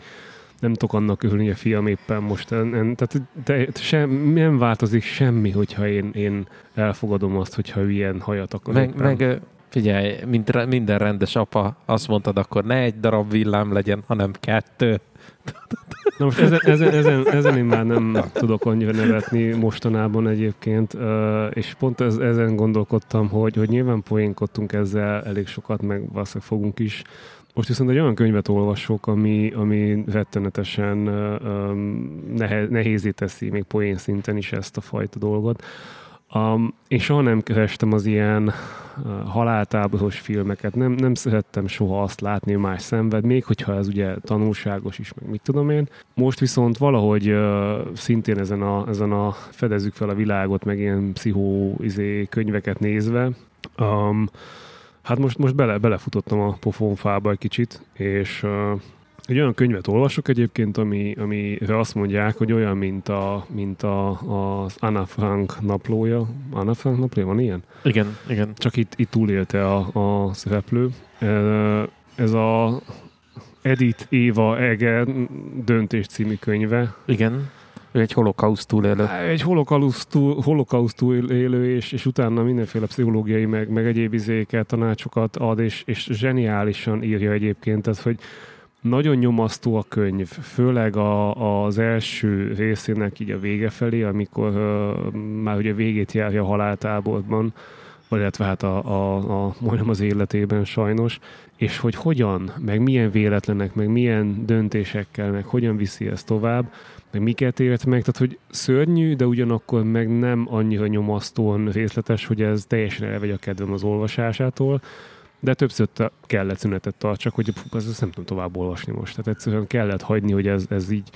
nem tudok annak örülni, hogy a fiam éppen most. En, en, tehát de, sem, nem változik semmi, hogyha én, én elfogadom azt, hogyha ő ilyen hajat akar. Meg, meg figyelj, mint, minden rendes apa, azt mondtad, akkor ne egy darab villám legyen, hanem kettő. Na most ezen, ezen, ezen, ezen én már nem tudok annyira nevetni mostanában egyébként, és pont ez, ezen gondolkodtam, hogy, hogy nyilván poénkodtunk ezzel elég sokat, meg valószínűleg fogunk is. Most viszont egy olyan könyvet olvasok, ami, ami rettenetesen nehe, nehézé teszi még poén szinten is ezt a fajta dolgot. Um, én soha nem kerestem az ilyen uh, filmeket, nem, nem szerettem soha azt látni, hogy más szenved, még hogyha ez ugye tanulságos is, meg mit tudom én. Most viszont valahogy uh, szintén ezen a, ezen a fedezzük fel a világot, meg ilyen pszichó izé, könyveket nézve, um, hát most, most bele, belefutottam a pofonfába egy kicsit, és uh, egy olyan könyvet olvasok egyébként, ami, amire azt mondják, hogy olyan, mint, a, mint a, az Anna Frank naplója. Anna Frank naplója van ilyen? Igen, igen. Csak itt, itt túlélte a, a szereplő. Ez a Edith Éva Eger döntés című könyve. Igen. Ő egy holokauszt túlélő. Egy holokauszt túl, holokauszt túlélő, és, és utána mindenféle pszichológiai, meg, meg egyéb izéket, tanácsokat ad, és, és zseniálisan írja egyébként, tehát hogy nagyon nyomasztó a könyv, főleg a, az első részének így a vége felé, amikor uh, már ugye végét járja a haláltáborban, vagy illetve hát a, a, a, majdnem az életében sajnos, és hogy hogyan, meg milyen véletlenek, meg milyen döntésekkel, meg hogyan viszi ezt tovább, meg miket élt meg, tehát hogy szörnyű, de ugyanakkor meg nem annyira nyomasztóan részletes, hogy ez teljesen elvegy a kedvem az olvasásától, de többször kellett szünetet tartsak, hogy fú, ezt nem tudom tovább olvasni most. Tehát egyszerűen kellett hagyni, hogy ez, ez így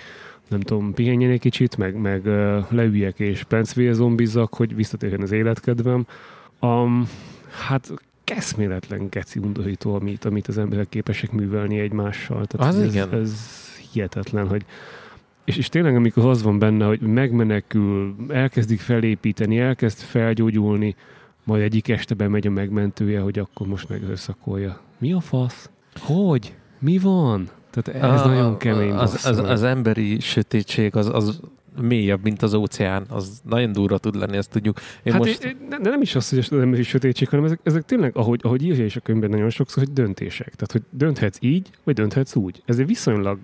nem tudom, pihenjen egy kicsit, meg, meg leüljek és pencvél zombizzak, hogy visszatérjen az életkedvem. Um, hát keszméletlen keci undorító, amit, amit az emberek képesek művelni egymással. Tehát az ez, igen. Ez hihetetlen, hogy és, és tényleg, amikor az van benne, hogy megmenekül, elkezdik felépíteni, elkezd felgyógyulni, majd egyik este bemegy a megmentője, hogy akkor most meg összakolja. Mi a fasz? Hogy? Mi van? Tehát ez a, nagyon kemény. Az, az, az emberi sötétség az, az mélyebb, mint az óceán. Az nagyon durva tud lenni, ezt tudjuk. Én hát most... de nem is az, hogy az emberi sötétség, hanem ezek, ezek tényleg, ahogy, ahogy írja is a könyvben nagyon sokszor, hogy döntések. Tehát, hogy dönthetsz így, vagy dönthetsz úgy. Ez egy viszonylag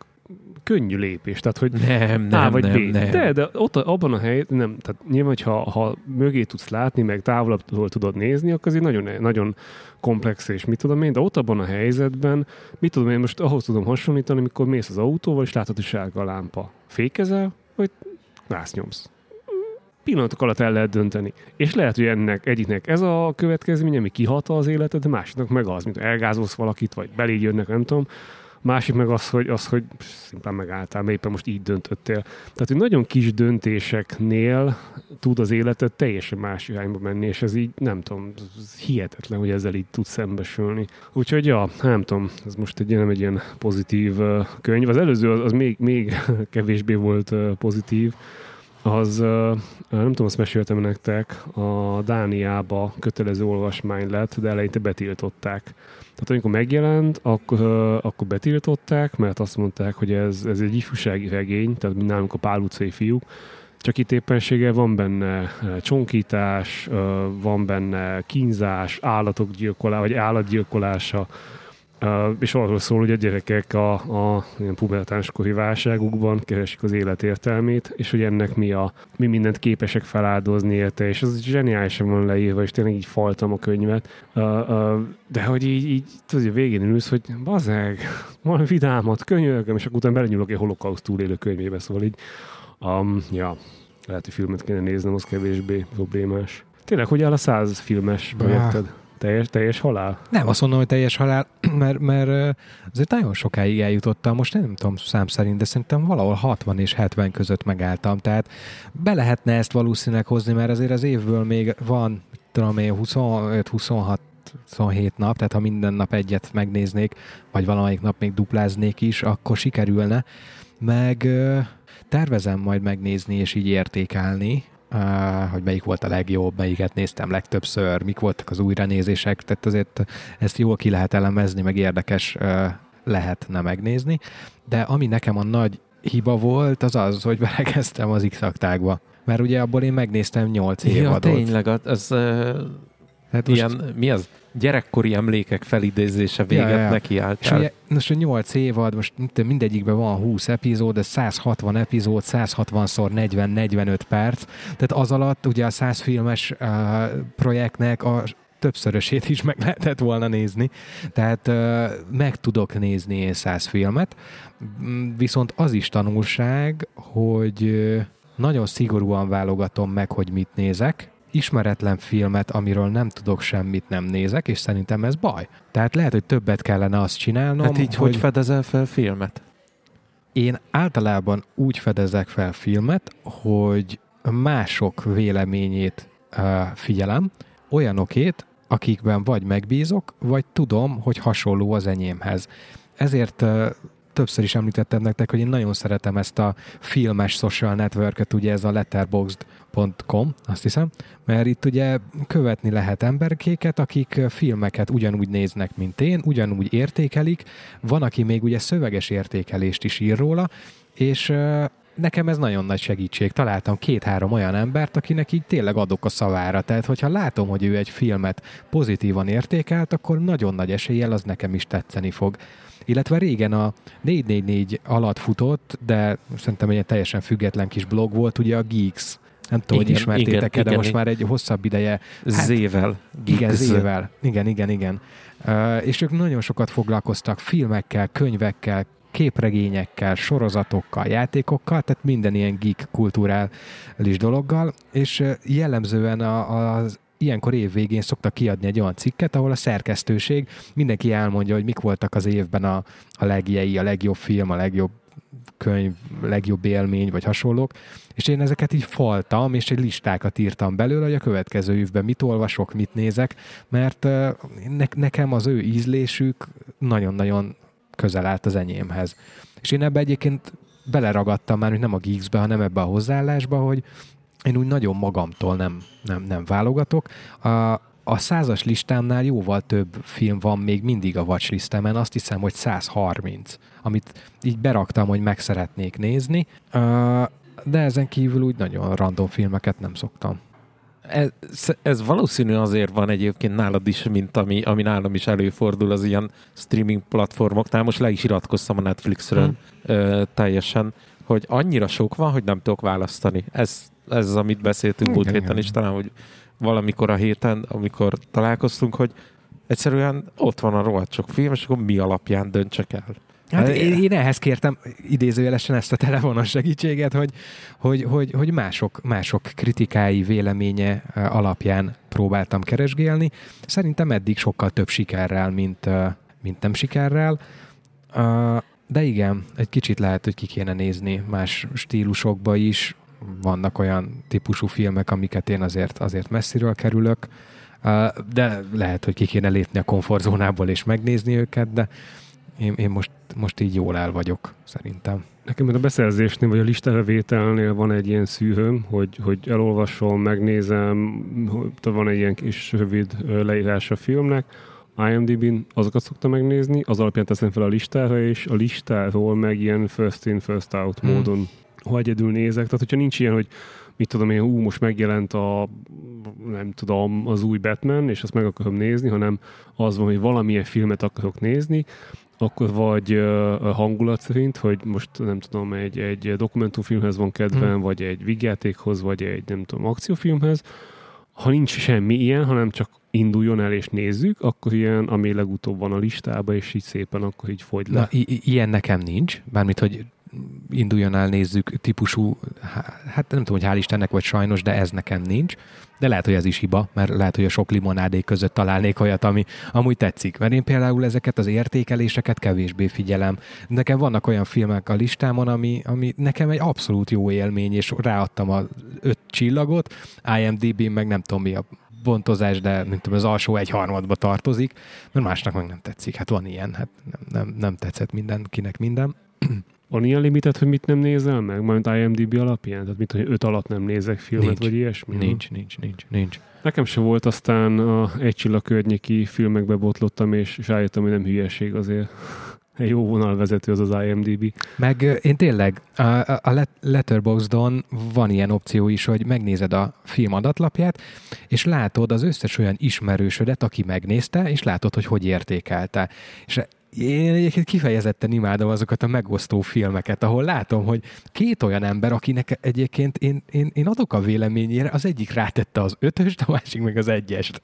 könnyű lépés. Tehát, hogy nem, nem, A vagy nem, B. nem. De, de ott abban a helyet, nem, tehát nyilván, hogyha ha mögé tudsz látni, meg távolabbról tudod nézni, akkor azért nagyon, nagyon komplex, és mit tudom én, de ott abban a helyzetben, mit tudom én, most ahhoz tudom hasonlítani, amikor mész az autóval, és látod, hogy sárga a lámpa. Fékezel, vagy nyomsz pillanatok alatt el lehet dönteni. És lehet, hogy ennek egyiknek ez a következménye, ami kihat az életed, de másiknak meg az, mint elgázolsz valakit, vagy beléd jönnek, nem tudom. Másik meg az, hogy, az, hogy szimplán megálltál, mert éppen most így döntöttél. Tehát, hogy nagyon kis döntéseknél tud az életed teljesen más irányba menni, és ez így, nem tudom, hihetetlen, hogy ezzel így tud szembesülni. Úgyhogy, ja, nem tudom, ez most egy, nem egy ilyen pozitív könyv. Az előző az, az még, még kevésbé volt pozitív, az, nem tudom, azt meséltem nektek, a Dániába kötelező olvasmány lett, de eleinte betiltották. Tehát amikor megjelent, akkor, akkor betiltották, mert azt mondták, hogy ez, ez egy ifjúsági regény, tehát nálunk a Pál utcai fiúk, csak itt éppenséggel van benne csonkítás, van benne kínzás, állatok gyilkolása, vagy állatgyilkolása, Uh, és arról szól, hogy a gyerekek a, a ilyen pubertánskori válságukban keresik az élet értelmét, és hogy ennek mi, a, mi mindent képesek feláldozni érte, és ez zseniálisan van leírva, és tényleg így faltam a könyvet. Uh, uh, de hogy így, így tudod, hogy végén ülsz, hogy bazeg, van vidámat, könyörgöm, és akkor utána belenyúlok egy holokauszt túlélő könyvébe, szóval így, um, ja, lehet, hogy filmet kéne néznem, az kevésbé problémás. Tényleg, hogy áll a száz filmes projekted? Teljes, teljes halál? Nem, azt mondom, hogy teljes halál, mert, mert azért nagyon sokáig eljutottam, most nem tudom szám szerint, de szerintem valahol 60 és 70 között megálltam, tehát be lehetne ezt valószínűleg hozni, mert azért az évből még van, tudom én, 25-26 27 nap, tehát ha minden nap egyet megnéznék, vagy valamelyik nap még dupláznék is, akkor sikerülne. Meg tervezem majd megnézni és így értékelni, hogy melyik volt a legjobb, melyiket néztem legtöbbször, mik voltak az újranézések, tehát azért ezt jól ki lehet elemezni, meg érdekes lehetne megnézni. De ami nekem a nagy hiba volt, az az, hogy belekezdtem az x Mert ugye abból én megnéztem 8 évadot. Ja, tényleg, az uh, hát ilyen, most... mi az? Gyerekkori emlékek felidézése véget ja, ja. nekiálltál. És ugye, most a 8 évad, most mindegyikben van 20 epizód, de 160 epizód, 160-szor 40-45 perc, tehát az alatt ugye a 100 filmes uh, projektnek a többszörösét is meg lehetett volna nézni, tehát uh, meg tudok nézni én 100 filmet, viszont az is tanulság, hogy nagyon szigorúan válogatom meg, hogy mit nézek, ismeretlen filmet, amiről nem tudok semmit, nem nézek, és szerintem ez baj. Tehát lehet, hogy többet kellene azt csinálnom. Hát így hogy, hogy fedezel fel filmet? Én általában úgy fedezek fel filmet, hogy mások véleményét uh, figyelem, olyanokét, akikben vagy megbízok, vagy tudom, hogy hasonló az enyémhez. Ezért uh, többször is említettem nektek, hogy én nagyon szeretem ezt a filmes social network ugye ez a letterboxd.com, azt hiszem, mert itt ugye követni lehet emberkéket, akik filmeket ugyanúgy néznek, mint én, ugyanúgy értékelik, van, aki még ugye szöveges értékelést is ír róla, és nekem ez nagyon nagy segítség. Találtam két-három olyan embert, akinek így tényleg adok a szavára. Tehát, hogyha látom, hogy ő egy filmet pozitívan értékelt, akkor nagyon nagy eséllyel az nekem is tetszeni fog. Illetve régen a 444 alatt futott, de szerintem egy teljesen független kis blog volt, ugye a Geeks. Nem tudom, hogy ismertétek igen, de igen, most igen. már egy hosszabb ideje. Hát, zével. Igen, zével. Igen, igen, igen. Uh, és ők nagyon sokat foglalkoztak filmekkel, könyvekkel, képregényekkel, sorozatokkal, játékokkal, tehát minden ilyen geek kulturális dologgal, és jellemzően az ilyenkor év végén szoktak kiadni egy olyan cikket, ahol a szerkesztőség mindenki elmondja, hogy mik voltak az évben a, a legjei, a legjobb film, a legjobb könyv, legjobb élmény, vagy hasonlók, és én ezeket így faltam, és egy listákat írtam belőle, hogy a következő évben mit olvasok, mit nézek, mert ne, nekem az ő ízlésük nagyon-nagyon közel állt az enyémhez. És én ebbe egyébként beleragadtam már, hogy nem a Geeksbe, hanem ebbe a hozzáállásba, hogy én úgy nagyon magamtól nem, nem, nem válogatok. A, a százas listámnál jóval több film van még mindig a watchlistemen, azt hiszem, hogy 130, amit így beraktam, hogy meg szeretnék nézni, de ezen kívül úgy nagyon random filmeket nem szoktam ez, ez valószínű azért van egyébként nálad is, mint ami, ami nálam is előfordul az ilyen streaming platformoknál. Most le is iratkoztam a Netflixről hmm. ö, teljesen, hogy annyira sok van, hogy nem tudok választani. Ez, ez amit beszéltünk múlt héten is, talán, hogy valamikor a héten, amikor találkoztunk, hogy egyszerűen ott van a rohadt sok film, és akkor mi alapján döntsek el. Hát én, én ehhez kértem idézőjelesen ezt a telefonos segítséget, hogy, hogy, hogy, hogy mások, mások kritikái, véleménye alapján próbáltam keresgélni. Szerintem eddig sokkal több sikerrel, mint, mint nem sikerrel. De igen, egy kicsit lehet, hogy ki kéne nézni más stílusokba is. Vannak olyan típusú filmek, amiket én azért, azért messziről kerülök, de lehet, hogy ki kéne lépni a komfortzónából és megnézni őket, de én, én most, most így jól el vagyok, szerintem. Nekem a beszerzésnél, vagy a listavevételnél van egy ilyen szűhöm, hogy, hogy elolvasom, megnézem, van egy ilyen kis rövid leírás a filmnek, IMDb-n azokat szoktam megnézni, az alapján teszem fel a listára, és a listáról meg ilyen first in, first out hmm. módon, ha egyedül nézek. Tehát, hogyha nincs ilyen, hogy mit tudom én, ú, most megjelent a, nem tudom, az új Batman, és azt meg akarom nézni, hanem az van, hogy valamilyen filmet akarok nézni, akkor vagy uh, hangulat szerint, hogy most nem tudom, egy, egy dokumentumfilmhez van kedvem, hmm. vagy egy vigyátékhoz, vagy egy nem tudom, akciófilmhez. Ha nincs semmi ilyen, hanem csak induljon el és nézzük, akkor ilyen, ami legutóbb van a listában, és így szépen akkor így fogy le. Na, i- ilyen nekem nincs, bármit, hogy induljon el, nézzük típusú, hát nem tudom, hogy hál' Istennek vagy sajnos, de ez nekem nincs. De lehet, hogy ez is hiba, mert lehet, hogy a sok limonádé között találnék olyat, ami amúgy tetszik. Mert én például ezeket az értékeléseket kevésbé figyelem. Nekem vannak olyan filmek a listámon, ami, ami nekem egy abszolút jó élmény, és ráadtam a öt csillagot, IMDb-n meg nem tudom mi a bontozás, de mint tudom, az alsó egy harmadba tartozik, mert másnak meg nem tetszik. Hát van ilyen, hát nem, nem, nem tetszett mindenkinek minden. Van ilyen limitet, hogy mit nem nézel meg? Majd IMDB alapján? Tehát mit, hogy öt alatt nem nézek filmet, nincs. vagy ilyesmi? Nincs, nincs, nincs, nincs. Nekem sem volt, aztán a egy csillag környéki filmekbe botlottam, és, és rájöttem, hogy nem hülyeség azért. Egy jó vonalvezető az az IMDB. Meg én tényleg, a, a Letterboxdon van ilyen opció is, hogy megnézed a film adatlapját, és látod az összes olyan ismerősödet, aki megnézte, és látod, hogy hogy értékelte. És én egyébként kifejezetten imádom azokat a megosztó filmeket, ahol látom, hogy két olyan ember, akinek egyébként én, én, én adok a véleményére, az egyik rátette az ötöst, a másik meg az egyest.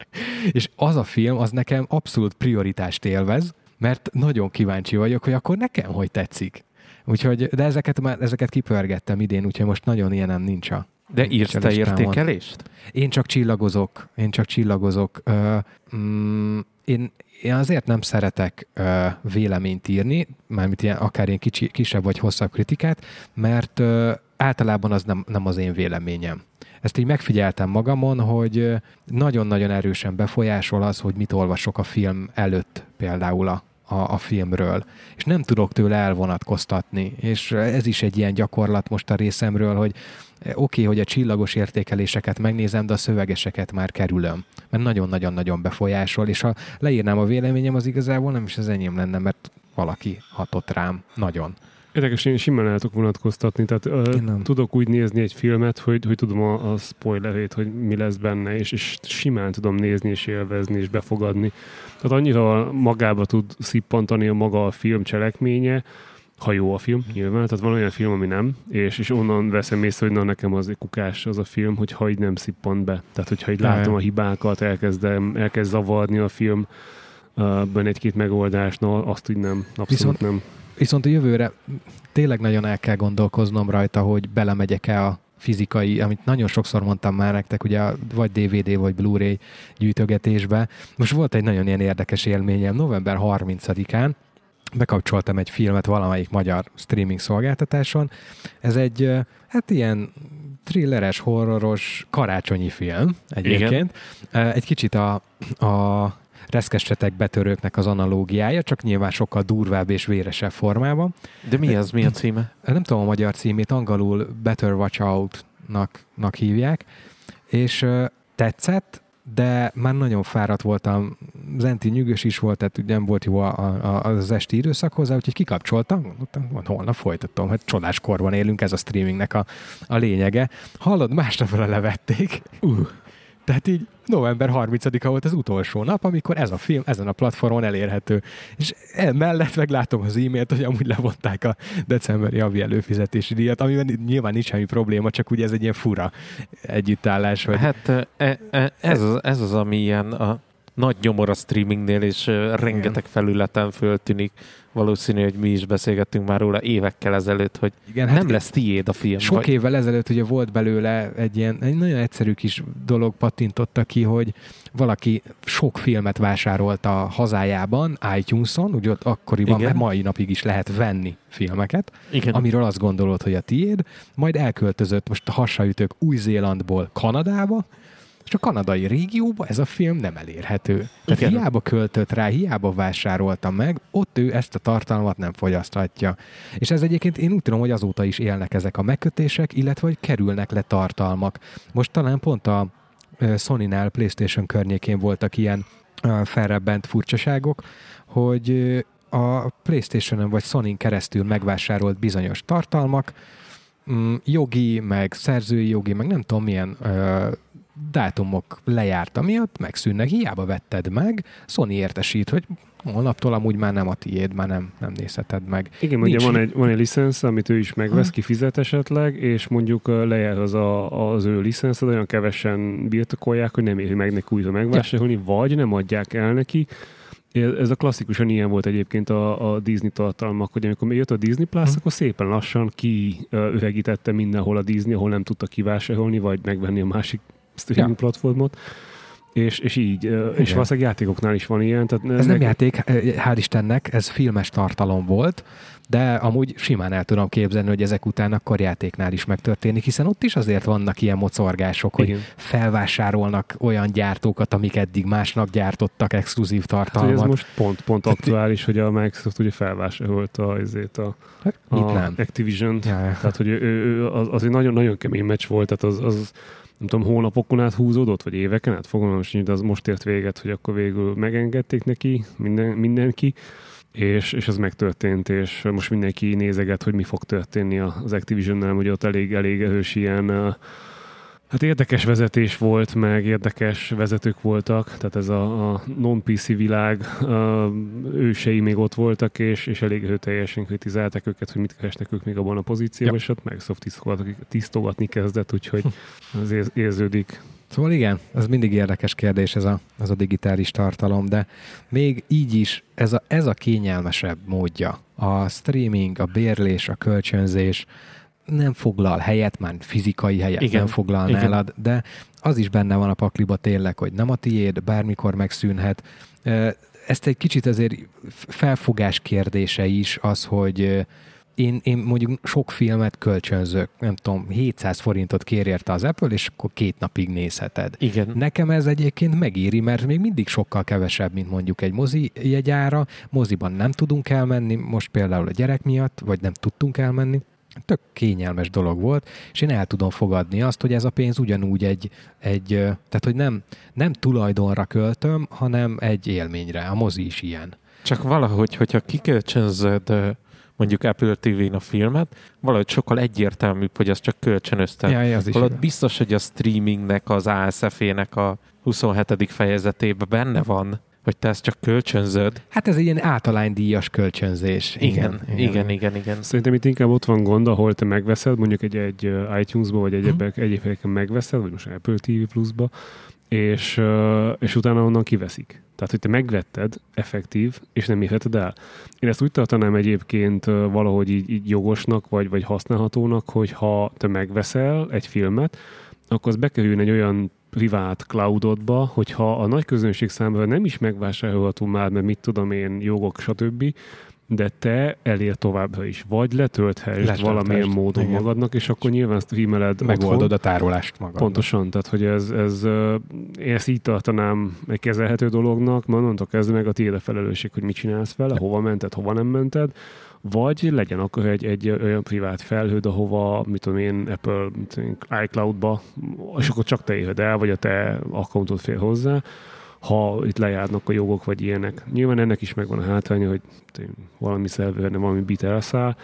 És az a film, az nekem abszolút prioritást élvez, mert nagyon kíváncsi vagyok, hogy akkor nekem hogy tetszik. Úgyhogy, de ezeket már ezeket kipörgettem idén, úgyhogy most nagyon ilyenem nincs a de írsz te értékelést? Én csak csillagozok. Én csak csillagozok. Uh, mm, én, én azért nem szeretek uh, véleményt írni, mármint ilyen, akár ilyen kicsi, kisebb vagy hosszabb kritikát, mert uh, általában az nem, nem az én véleményem. Ezt így megfigyeltem magamon, hogy nagyon-nagyon erősen befolyásol az, hogy mit olvasok a film előtt például a, a, a filmről, és nem tudok tőle elvonatkoztatni, és ez is egy ilyen gyakorlat most a részemről, hogy oké, okay, hogy a csillagos értékeléseket megnézem, de a szövegeseket már kerülöm, mert nagyon-nagyon-nagyon befolyásol, és ha leírnám a véleményem, az igazából nem is az enyém lenne, mert valaki hatott rám nagyon. Érdekes, én simán el tudok vonatkoztatni, tehát ö, nem. tudok úgy nézni egy filmet, hogy, hogy tudom a, a spoilerét, hogy mi lesz benne, és, és simán tudom nézni, és élvezni, és befogadni. Tehát annyira magába tud szippantani a maga a film cselekménye, ha jó a film, nyilván. Tehát van olyan film, ami nem, és, és onnan veszem észre, hogy na nekem az egy kukás az a film, hogyha így nem szippant be. Tehát, hogyha így látom a hibákat, elkezdem, elkezd zavarni a film, benne egy-két megoldás, na azt úgy nem, abszolút Viszont- nem. Viszont a jövőre tényleg nagyon el kell gondolkoznom rajta, hogy belemegyek-e a fizikai, amit nagyon sokszor mondtam már nektek, ugye vagy DVD, vagy Blu-ray gyűjtögetésbe. Most volt egy nagyon ilyen érdekes élményem. November 30-án bekapcsoltam egy filmet valamelyik magyar streaming szolgáltatáson. Ez egy, hát ilyen thrilleres, horroros, karácsonyi film egyébként. Igen. Egy kicsit a, a reszkesetek betörőknek az analógiája, csak nyilván sokkal durvább és véresebb formában. De mi az, mi a címe? Nem tudom a magyar címét, angolul Better Watch Out-nak nak hívják, és tetszett, de már nagyon fáradt voltam, Zenti nyűgös is volt, tehát nem volt jó a, a, az esti időszak hozzá, úgyhogy kikapcsoltam, mondtam, "Van, holnap folytatom, hát csodás korban élünk, ez a streamingnek a, a lényege. Hallod, másnapra levették. Uh. Tehát így november 30-a volt az utolsó nap, amikor ez a film ezen a platformon elérhető. És emellett meglátom az e-mailt, hogy amúgy levonták a decemberi havi előfizetési díjat, amiben nyilván nincs semmi probléma, csak ugye ez egy ilyen fura együttállás. Hogy... Hát e, e, ez, az, ez az, ami ilyen a nagy nyomor a streamingnél, és rengeteg felületen föltűnik. Valószínű, hogy mi is beszélgettünk már róla évekkel ezelőtt, hogy Igen, nem lesz tiéd a film. Sok vagy- évvel ezelőtt ugye volt belőle egy ilyen egy nagyon egyszerű kis dolog pattintotta ki, hogy valaki sok filmet vásárolt a hazájában, iTunes-on, ugye ott akkoriban, Igen. mert mai napig is lehet venni filmeket, Igen. amiről azt gondolod, hogy a tiéd, majd elköltözött most a hasraütők Új-Zélandból Kanadába, és a kanadai régióba ez a film nem elérhető. Tehát Igen. hiába költött rá, hiába vásárolta meg, ott ő ezt a tartalmat nem fogyaszthatja. És ez egyébként én úgy tudom, hogy azóta is élnek ezek a megkötések, illetve hogy kerülnek le tartalmak. Most talán pont a Sony-nál, PlayStation környékén voltak ilyen felrebbent furcsaságok, hogy a PlayStation-on vagy Sony-n keresztül megvásárolt bizonyos tartalmak, mm, jogi, meg szerzői jogi, meg nem tudom milyen ö, dátumok lejárta miatt megszűnnek, hiába vetted meg, Sony értesít, hogy holnaptól amúgy már nem a tiéd, már nem, nem nézheted meg. Igen, Nincs- ugye van egy, van egy licensz, amit ő is megvesz, Ha. kifizet esetleg, és mondjuk lejár az, a, az ő licenszed, olyan kevesen birtokolják, hogy nem éri meg neki újra megvásárolni, vagy nem adják el neki. Ez a klasszikusan ilyen volt egyébként a, a Disney tartalmak, hogy amikor jött a Disney Plus, Hm. akkor szépen lassan kiöregítette mindenhol a Disney, ahol nem tudta kivásárolni, vagy megvenni a másik streaming Ja. platformot. És, és így, ö, és Igen. valószínűleg játékoknál is van ilyen. Tehát Ez nem játék, hál' Istennek, ez filmes tartalom volt, de amúgy simán el tudom képzelni, hogy ezek után akkor játéknál is megtörténik, hiszen ott is azért vannak ilyen mocorgások, hogy Igen. felvásárolnak olyan gyártókat, amik eddig másnak gyártottak exkluzív Hát, hogy tartalmat. ez most pont, pont aktuális, hogy a Microsoft ugye felvásárolta azért a, Hát, a Itt nem. activision Ja, ja. Tehát, hogy ő, ő, az, az egy nagyon-nagyon kemény meccs volt, tehát az, az nem tudom, hónapokon át húzódott, vagy éveken át, fogalmam sincs, de az most ért véget, hogy akkor végül megengedték neki, minden, mindenki, és, és ez megtörtént, és most mindenki nézeget, hogy mi fog történni az Activision-nel, ugye ott elég, elég erős ilyen uh, Hát érdekes vezetés volt, meg érdekes vezetők voltak, tehát ez a, a non-PC világ a ősei még ott voltak, és, és elég erőteljesen kritizálták őket, hogy mit keresnek ők még abban a pozícióban, Ja. és ott Microsoft tisztogatni, kezdett, úgyhogy az ér, érződik. Szóval igen, ez mindig érdekes kérdés ez a, ez a digitális tartalom, de még így is ez a, ez a kényelmesebb módja. A streaming, a bérlés, a kölcsönzés nem foglal helyet, már fizikai helyet Igen, nem foglal igen. nálad, de az is benne van a pakliba tényleg, hogy nem a tiéd, bármikor megszűnhet. Ezt egy kicsit azért felfogás kérdése is az, hogy én, én mondjuk sok filmet kölcsönzök, nem tudom, 700 forintot kér érte az Apple, és akkor két napig nézheted. Igen. Nekem ez egyébként megéri, mert még mindig sokkal kevesebb, mint mondjuk egy mozi jegyára. Moziban nem tudunk elmenni, most például a gyerek miatt, vagy nem tudtunk elmenni. Tök kényelmes dolog volt, és én el tudom fogadni azt, hogy ez a pénz ugyanúgy egy, egy tehát hogy nem, nem tulajdonra költöm, hanem egy élményre. A mozi is ilyen. Csak valahogy, hogyha kikölcsönzöd mondjuk Apple TV-n a filmet, valahogy sokkal egyértelműbb, hogy az csak kölcsönözte. Ja, az is Holott biztos, hogy a streamingnek, az ASF-ének a 27. fejezetében benne van, hogy te ezt csak kölcsönzöd. Hát ez egy ilyen általánydíjas kölcsönzés. Igen, igen, igen, igen. igen. Szerintem itt inkább ott van gond, ahol te megveszed, mondjuk egy, egy iTunes-ba, vagy Mhm. egyébek, egyébeken megveszed, vagy most Apple TV Plus-ba, és, és utána onnan kiveszik. Tehát, hogy te megvetted, effektív, és nem érheted el. Én ezt úgy tartanám egyébként valahogy így, így jogosnak, vagy, vagy használhatónak, hogy ha te megveszel egy filmet, akkor az bekerül egy olyan privát cloudodba, hogyha a nagy közönség számára nem is megvásárolható már, mert mit tudom én, jogok, stb., de te elér továbbra is. Vagy letölthessd Letölthessd, valamilyen módon igen. magadnak, és akkor nyilván streameled Megoldod otthon. a tárolást magad. Pontosan, tehát hogy ez, ez, én ezt így tartanám egy kezelhető dolognak, onnantól kezdve meg a tiéd a felelősség, hogy mit csinálsz vele, hova mented, hova nem mented, vagy legyen akkor egy, egy olyan privát felhőd, ahova, mit tudom én, Apple iCloud-ba, és akkor csak te éred el, vagy a te accountod fér hozzá, ha itt lejárnak a jogok, vagy ilyenek. Nyilván ennek is megvan a hátránya, hogy valami szerverne, valami bit elszáll,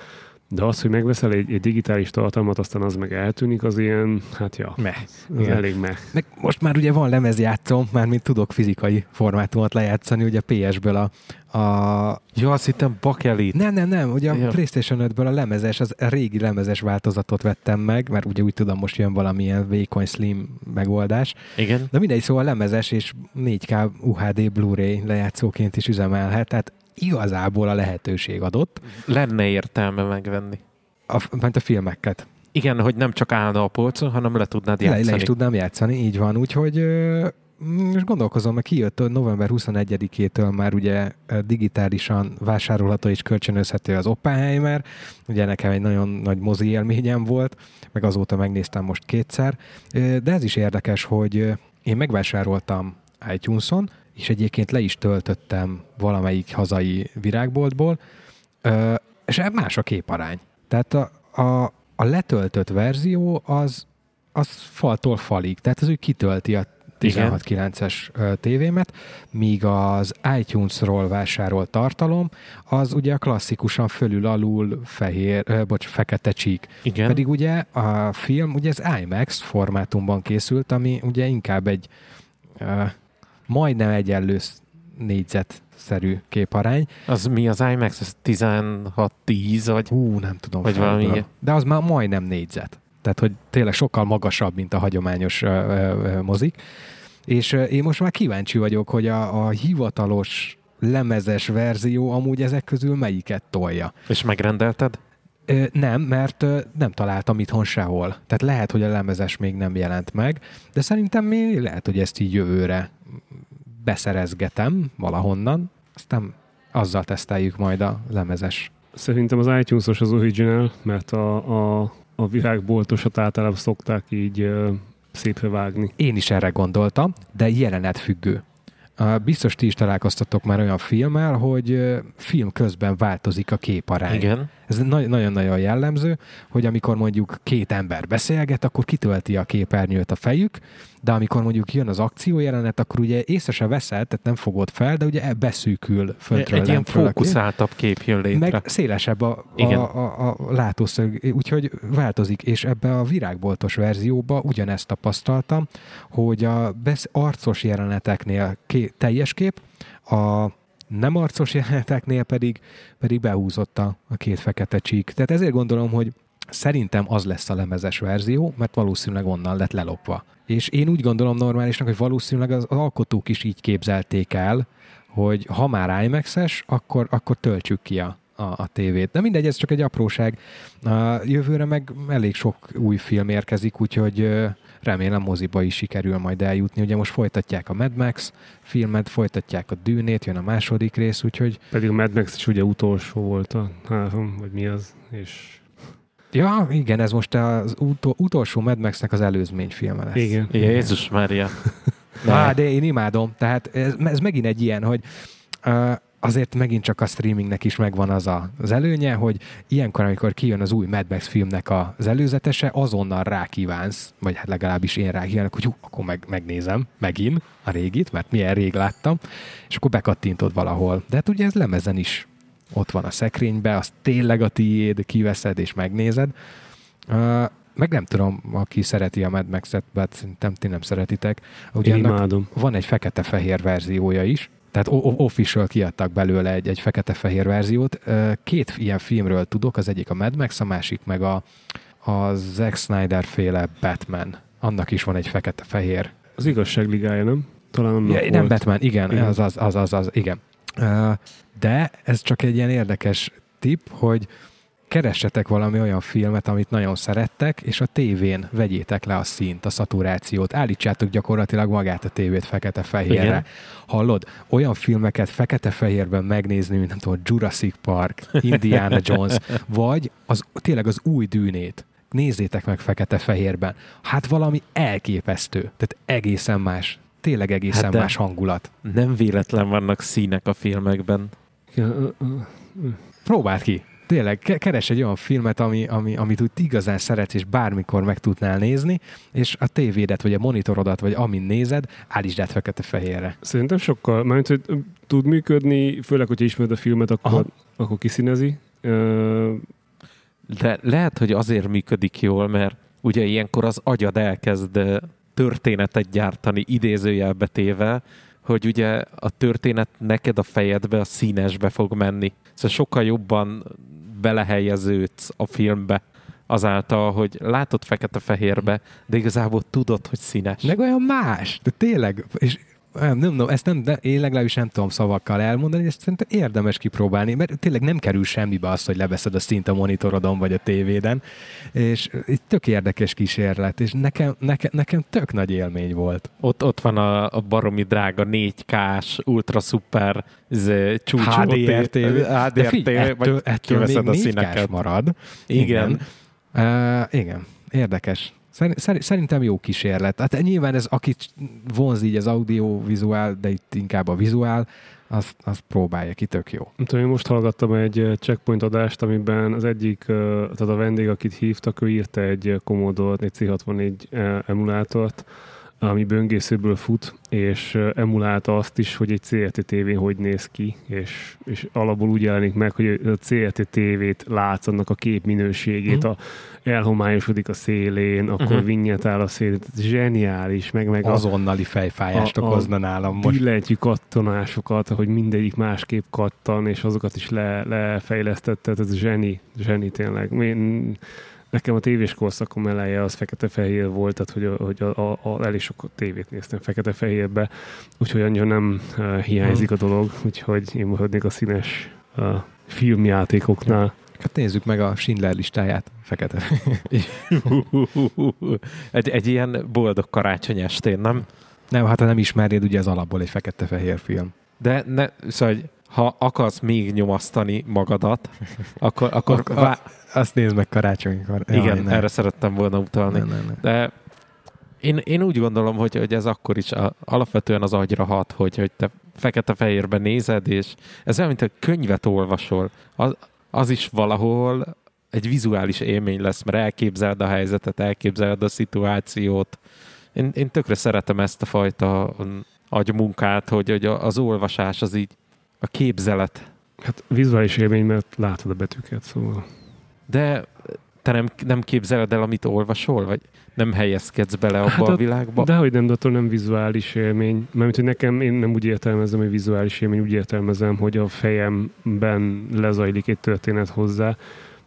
de az, hogy megveszel egy, egy digitális tartalmat, aztán az meg eltűnik, az ilyen, hát ja, Meh. az Igen. elég meg. Meg most már ugye van lemezjátszom, már mint tudok fizikai formátumot lejátszani, ugye PS-ből a, a Ja, azt hittem bakelit. nem, nem, nem, ugye a Ja. PlayStation 5-ből a lemezes, az a régi lemezes változatot vettem meg, mert ugye úgy tudom, most jön valamilyen vékony slim megoldás. Igen. De mindegy, szóval lemezes és 4K UHD Blu-ray lejátszóként is üzemelhet, tehát igazából a lehetőség adott, Lenne értelme megvenni. a, ment a filmeket. Igen, hogy nem csak állna a polcon, hanem le tudnád Le, játszani. le is tudnám játszani, így van, úgyhogy most gondolkozom, mert kijött november 21-től már ugye digitálisan vásárolható és kölcsönözhető az Oppenheimer, ugye nekem egy nagyon nagy mozi élményem volt, meg azóta megnéztem most kétszer, de ez is érdekes, hogy én megvásároltam iTunes-on, és egyébként le is töltöttem valamelyik hazai virágboltból, és más a képarány. Tehát a, a, a letöltött verzió az, az faltól falig, tehát az úgy kitölti a 16.9-es ö, tévémet, míg az iTunes-ról vásárolt tartalom, az ugye klasszikusan fölül-alul fehér, ö, bocs, fekete csík. Igen. Pedig ugye a film ugye az IMAX formátumban készült, ami ugye inkább egy majdnem egyenlő sz- négyzetszerű képarány. Az mi az IMAX? Ez 16-10, vagy? Hú, nem tudom. Vagy valami. De az már majdnem négyzet. Tehát, hogy tényleg sokkal magasabb, mint a hagyományos ö, ö, mozik. És ö, én most már kíváncsi vagyok, hogy a, a hivatalos lemezes verzió amúgy ezek közül melyiket tolja. És megrendelted? Ö, nem, mert ö, nem találtam itthon sehol. Tehát lehet, hogy a lemezes még nem jelent meg, de szerintem mi lehet, hogy ezt így jövőre beszerezgetem valahonnan, aztán azzal teszteljük majd a lemezes. Szerintem az iTunes-os az original, mert a, a, a virágboltosat általában szokták így ö, szépre vágni. Én is erre gondoltam, de jelenetfüggő. Biztos ti is találkoztatok már olyan filmmel, hogy film közben változik a képarány. Igen. Ez na- nagyon-nagyon jellemző, hogy amikor mondjuk két ember beszélget, akkor kitölti a képernyőt a fejük, de amikor mondjuk jön az akciójelenet, akkor ugye észre se veszed, tehát nem fogod fel, de ugye beszűkül föntről Egy ilyen fókuszáltabb kép jön létre. Meg szélesebb a, Igen. a, a, a látószög, úgyhogy változik, és ebbe a virágboltos verzióba ugyanezt tapasztaltam, hogy a besz- arcos jeleneteknél ké, teljes kép, a nem arcos jeleneteknél pedig, pedig behúzott a, a két fekete csík. Tehát ezért gondolom, hogy szerintem az lesz a lemezes verzió, mert valószínűleg onnan lett lelopva. És én úgy gondolom normálisnak, hogy valószínűleg az, alkotók is így képzelték el, hogy ha már IMAX-es, akkor, akkor töltsük ki a, a, a tévét. De mindegy, ez csak egy apróság. A jövőre meg elég sok új film érkezik, úgyhogy remélem moziba is sikerül majd eljutni. Ugye most folytatják a Mad Max filmet, folytatják a Dűnét, jön a második rész, úgyhogy Pedig a Mad Max is ugye utolsó volt a három, vagy mi az, és ja, igen, ez most az utol, utolsó Mad Max-nek az előzmény filme lesz. igen. Jézus Mária. Á, de én imádom. Tehát ez, ez megint egy ilyen, hogy uh, azért megint csak a streamingnek is megvan az a, az előnye, hogy ilyenkor, amikor kijön az új Mad Max filmnek az előzetese, azonnal rákívánsz, vagy hát legalábbis én rákívánok, hogy hú, akkor meg, megnézem megint a régit, mert milyen rég láttam, és akkor bekattintod valahol. De hát ugye ez lemezen is ott van a szekrénybe, az tényleg a tiéd, kiveszed és megnézed. Uh, meg nem tudom, aki szereti a Mad Max-et, bár szerintem ti nem szeretitek. Ugye Én imádom. Van egy fekete-fehér verziója is, tehát official kiadtak belőle egy, egy fekete-fehér verziót. Két ilyen filmről tudok, az egyik a Mad Max, a másik meg a, a Zack Snyder féle Batman. Annak is van egy fekete-fehér. Az igazságligája, nem? Talán annak ja, Nem Batman, igen, igen. Az, az, az, az, az, igen. De ez csak egy ilyen érdekes tip, hogy keressetek valami olyan filmet, amit nagyon szerettek, és a tévén vegyétek le a színt, a szaturációt, állítsátok gyakorlatilag magát a tévét fekete-fehérre. Igen. Hallod? Olyan filmeket fekete-fehérben megnézni, mint nem tudom, Jurassic Park, Indiana Jones, vagy az, tényleg az új dűnét. Nézzétek meg fekete-fehérben. Hát valami elképesztő. Tehát egészen más. Tényleg egészen hát más hangulat. Nem véletlen vannak színek a filmekben. Próbáld ki tényleg keres egy olyan filmet, ami, ami, amit úgy igazán szeretsz, és bármikor meg tudnál nézni, és a tévédet, vagy a monitorodat, vagy amin nézed, állítsd át fekete-fehérre. Szerintem sokkal, mert hogy tud működni, főleg, hogyha ismered a filmet, akkor, akkor kiszínezi. De lehet, hogy azért működik jól, mert ugye ilyenkor az agyad elkezd történetet gyártani idézőjelbe téve, hogy ugye a történet neked a fejedbe, a színesbe fog menni. Szóval sokkal jobban belehelyeződsz a filmbe azáltal, hogy látod fekete-fehérbe, de igazából tudod, hogy színes. Meg olyan más, de tényleg, és nem, nem, ezt nem, de én legalábbis nem tudom szavakkal elmondani, ezt szerintem érdemes kipróbálni, mert tényleg nem kerül semmibe az, hogy leveszed a szint a monitorodon vagy a tévéden, és egy tök érdekes kísérlet, és nekem, nekem, nekem tök nagy élmény volt. Ott, ott van a, a baromi drága 4K-s, ultra szuper csúcs HDR TV, HDR ettől, ettől még a színeket. marad. Igen. Igen. Uh, igen, érdekes. Szerintem jó kísérlet. Hát nyilván ez, akit vonz így az audiovizuál, de itt inkább a vizuál, azt, azt próbálja ki, tök jó. Tudom, én most hallgattam egy checkpoint adást, amiben az egyik, tehát a vendég, akit hívtak, ő írta egy Commodore, egy C64 emulátort, ami böngészőből fut, és emulálta azt is, hogy egy CRT TV hogy néz ki, és, és alapból úgy jelenik meg, hogy a CRT TV-t látsz, annak a kép minőségét, mm. a, elhomályosodik a szélén, akkor uh-huh. vinnyetál a szélén. Zseniális, meg, meg Azonnali fejfájást a, okozna nálam most. Billentyű kattanásokat, hogy mindegyik másképp kattan, és azokat is le, lefejlesztette, ez zseni, zseni tényleg. Én, Nekem a tévés korszakom eleje az fekete-fehér volt, tehát hogy, hogy a, a, a, elég sok tévét néztem fekete-fehérbe, úgyhogy annyira nem uh, hiányzik a dolog, úgyhogy én maradnék a színes uh, filmjátékoknál. Hát nézzük meg a Schindler listáját, fekete. egy, egy ilyen boldog karácsony estén, nem? Nem, hát ha nem ismernéd, ugye az alapból egy fekete-fehér film. De ne, szóval, ha akarsz még nyomasztani magadat, akkor... akkor Ak- vá- azt nézd meg karácsonykor. Igen, Jaj, erre szerettem volna utalni. Nem, nem, nem. De én, én úgy gondolom, hogy, hogy ez akkor is a, alapvetően az agyra hat, hogy, hogy te fekete-fehérben nézed, és ez olyan, mint a könyvet olvasol. Az, az is valahol egy vizuális élmény lesz, mert elképzeled a helyzetet, elképzeled a szituációt. Én, én tökre szeretem ezt a fajta agymunkát, hogy, hogy az olvasás az így a képzelet. Hát vizuális élmény, mert látod a betűket, szóval. De te nem, nem képzeled el, amit olvasol, vagy nem helyezkedsz bele abba hát a, a világba? Dehogy nem, de attól nem vizuális élmény. Mert hogy nekem, én nem úgy értelmezem, hogy vizuális élmény, úgy értelmezem, hogy a fejemben lezajlik egy történet hozzá,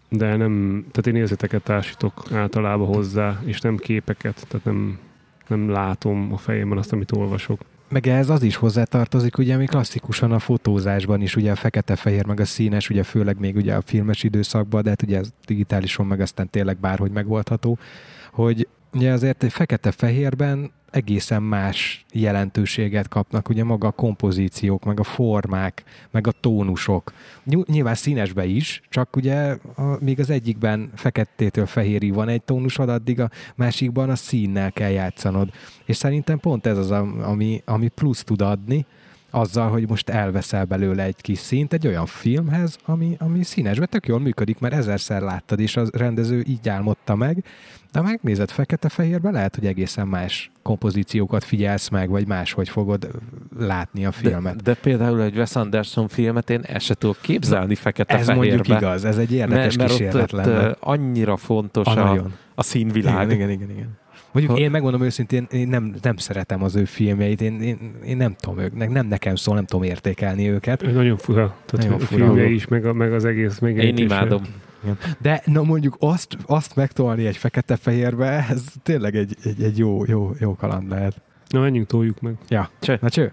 de nem, tehát én érzeteket társítok általában hozzá, és nem képeket, tehát nem, nem látom a fejemben azt, amit olvasok. Meg ez az is hozzátartozik, ugye, ami klasszikusan a fotózásban is, ugye a fekete-fehér, meg a színes, ugye főleg még ugye a filmes időszakban, de hát ugye ez digitálison meg aztán tényleg bárhogy megoldható, hogy ugye azért egy fekete-fehérben egészen más jelentőséget kapnak, ugye maga a kompozíciók, meg a formák, meg a tónusok. Nyilván színesbe is, csak ugye a, még az egyikben feketétől fehérig van egy tónusod, addig a másikban a színnel kell játszanod. És szerintem pont ez az, ami, ami plusz tud adni, azzal, hogy most elveszel belőle egy kis szint egy olyan filmhez, ami, ami színesben tök jól működik, mert ezerszer láttad, és a rendező így álmodta meg, de ha megnézed fekete-fehérbe, lehet, hogy egészen más kompozíciókat figyelsz meg, vagy máshogy fogod látni a filmet. De, de például egy Wes Anderson filmet én se tudok képzelni fekete-fehérbe. Ez mondjuk igaz, ez egy érdekes mert, kísérlet mert ott, lenne. ott annyira fontos A a, nagyon. a színvilág. Igen, igen, igen, igen. Mondjuk Ha- én megmondom őszintén, én nem, nem szeretem az ő filmjeit, én, én, én nem tudom ők, ne- nem nekem szól, nem tudom értékelni őket. Ő nagyon fura. Tehát Nagyon a fura. filmje is, meg, a, meg az egész Én megjelenítése. imádom. De na mondjuk azt, azt megtolni egy fekete-fehérbe, ez tényleg egy, egy, egy jó, jó, jó kaland lehet. Na, menjünk, toljuk meg. Ja, Cső. na cső.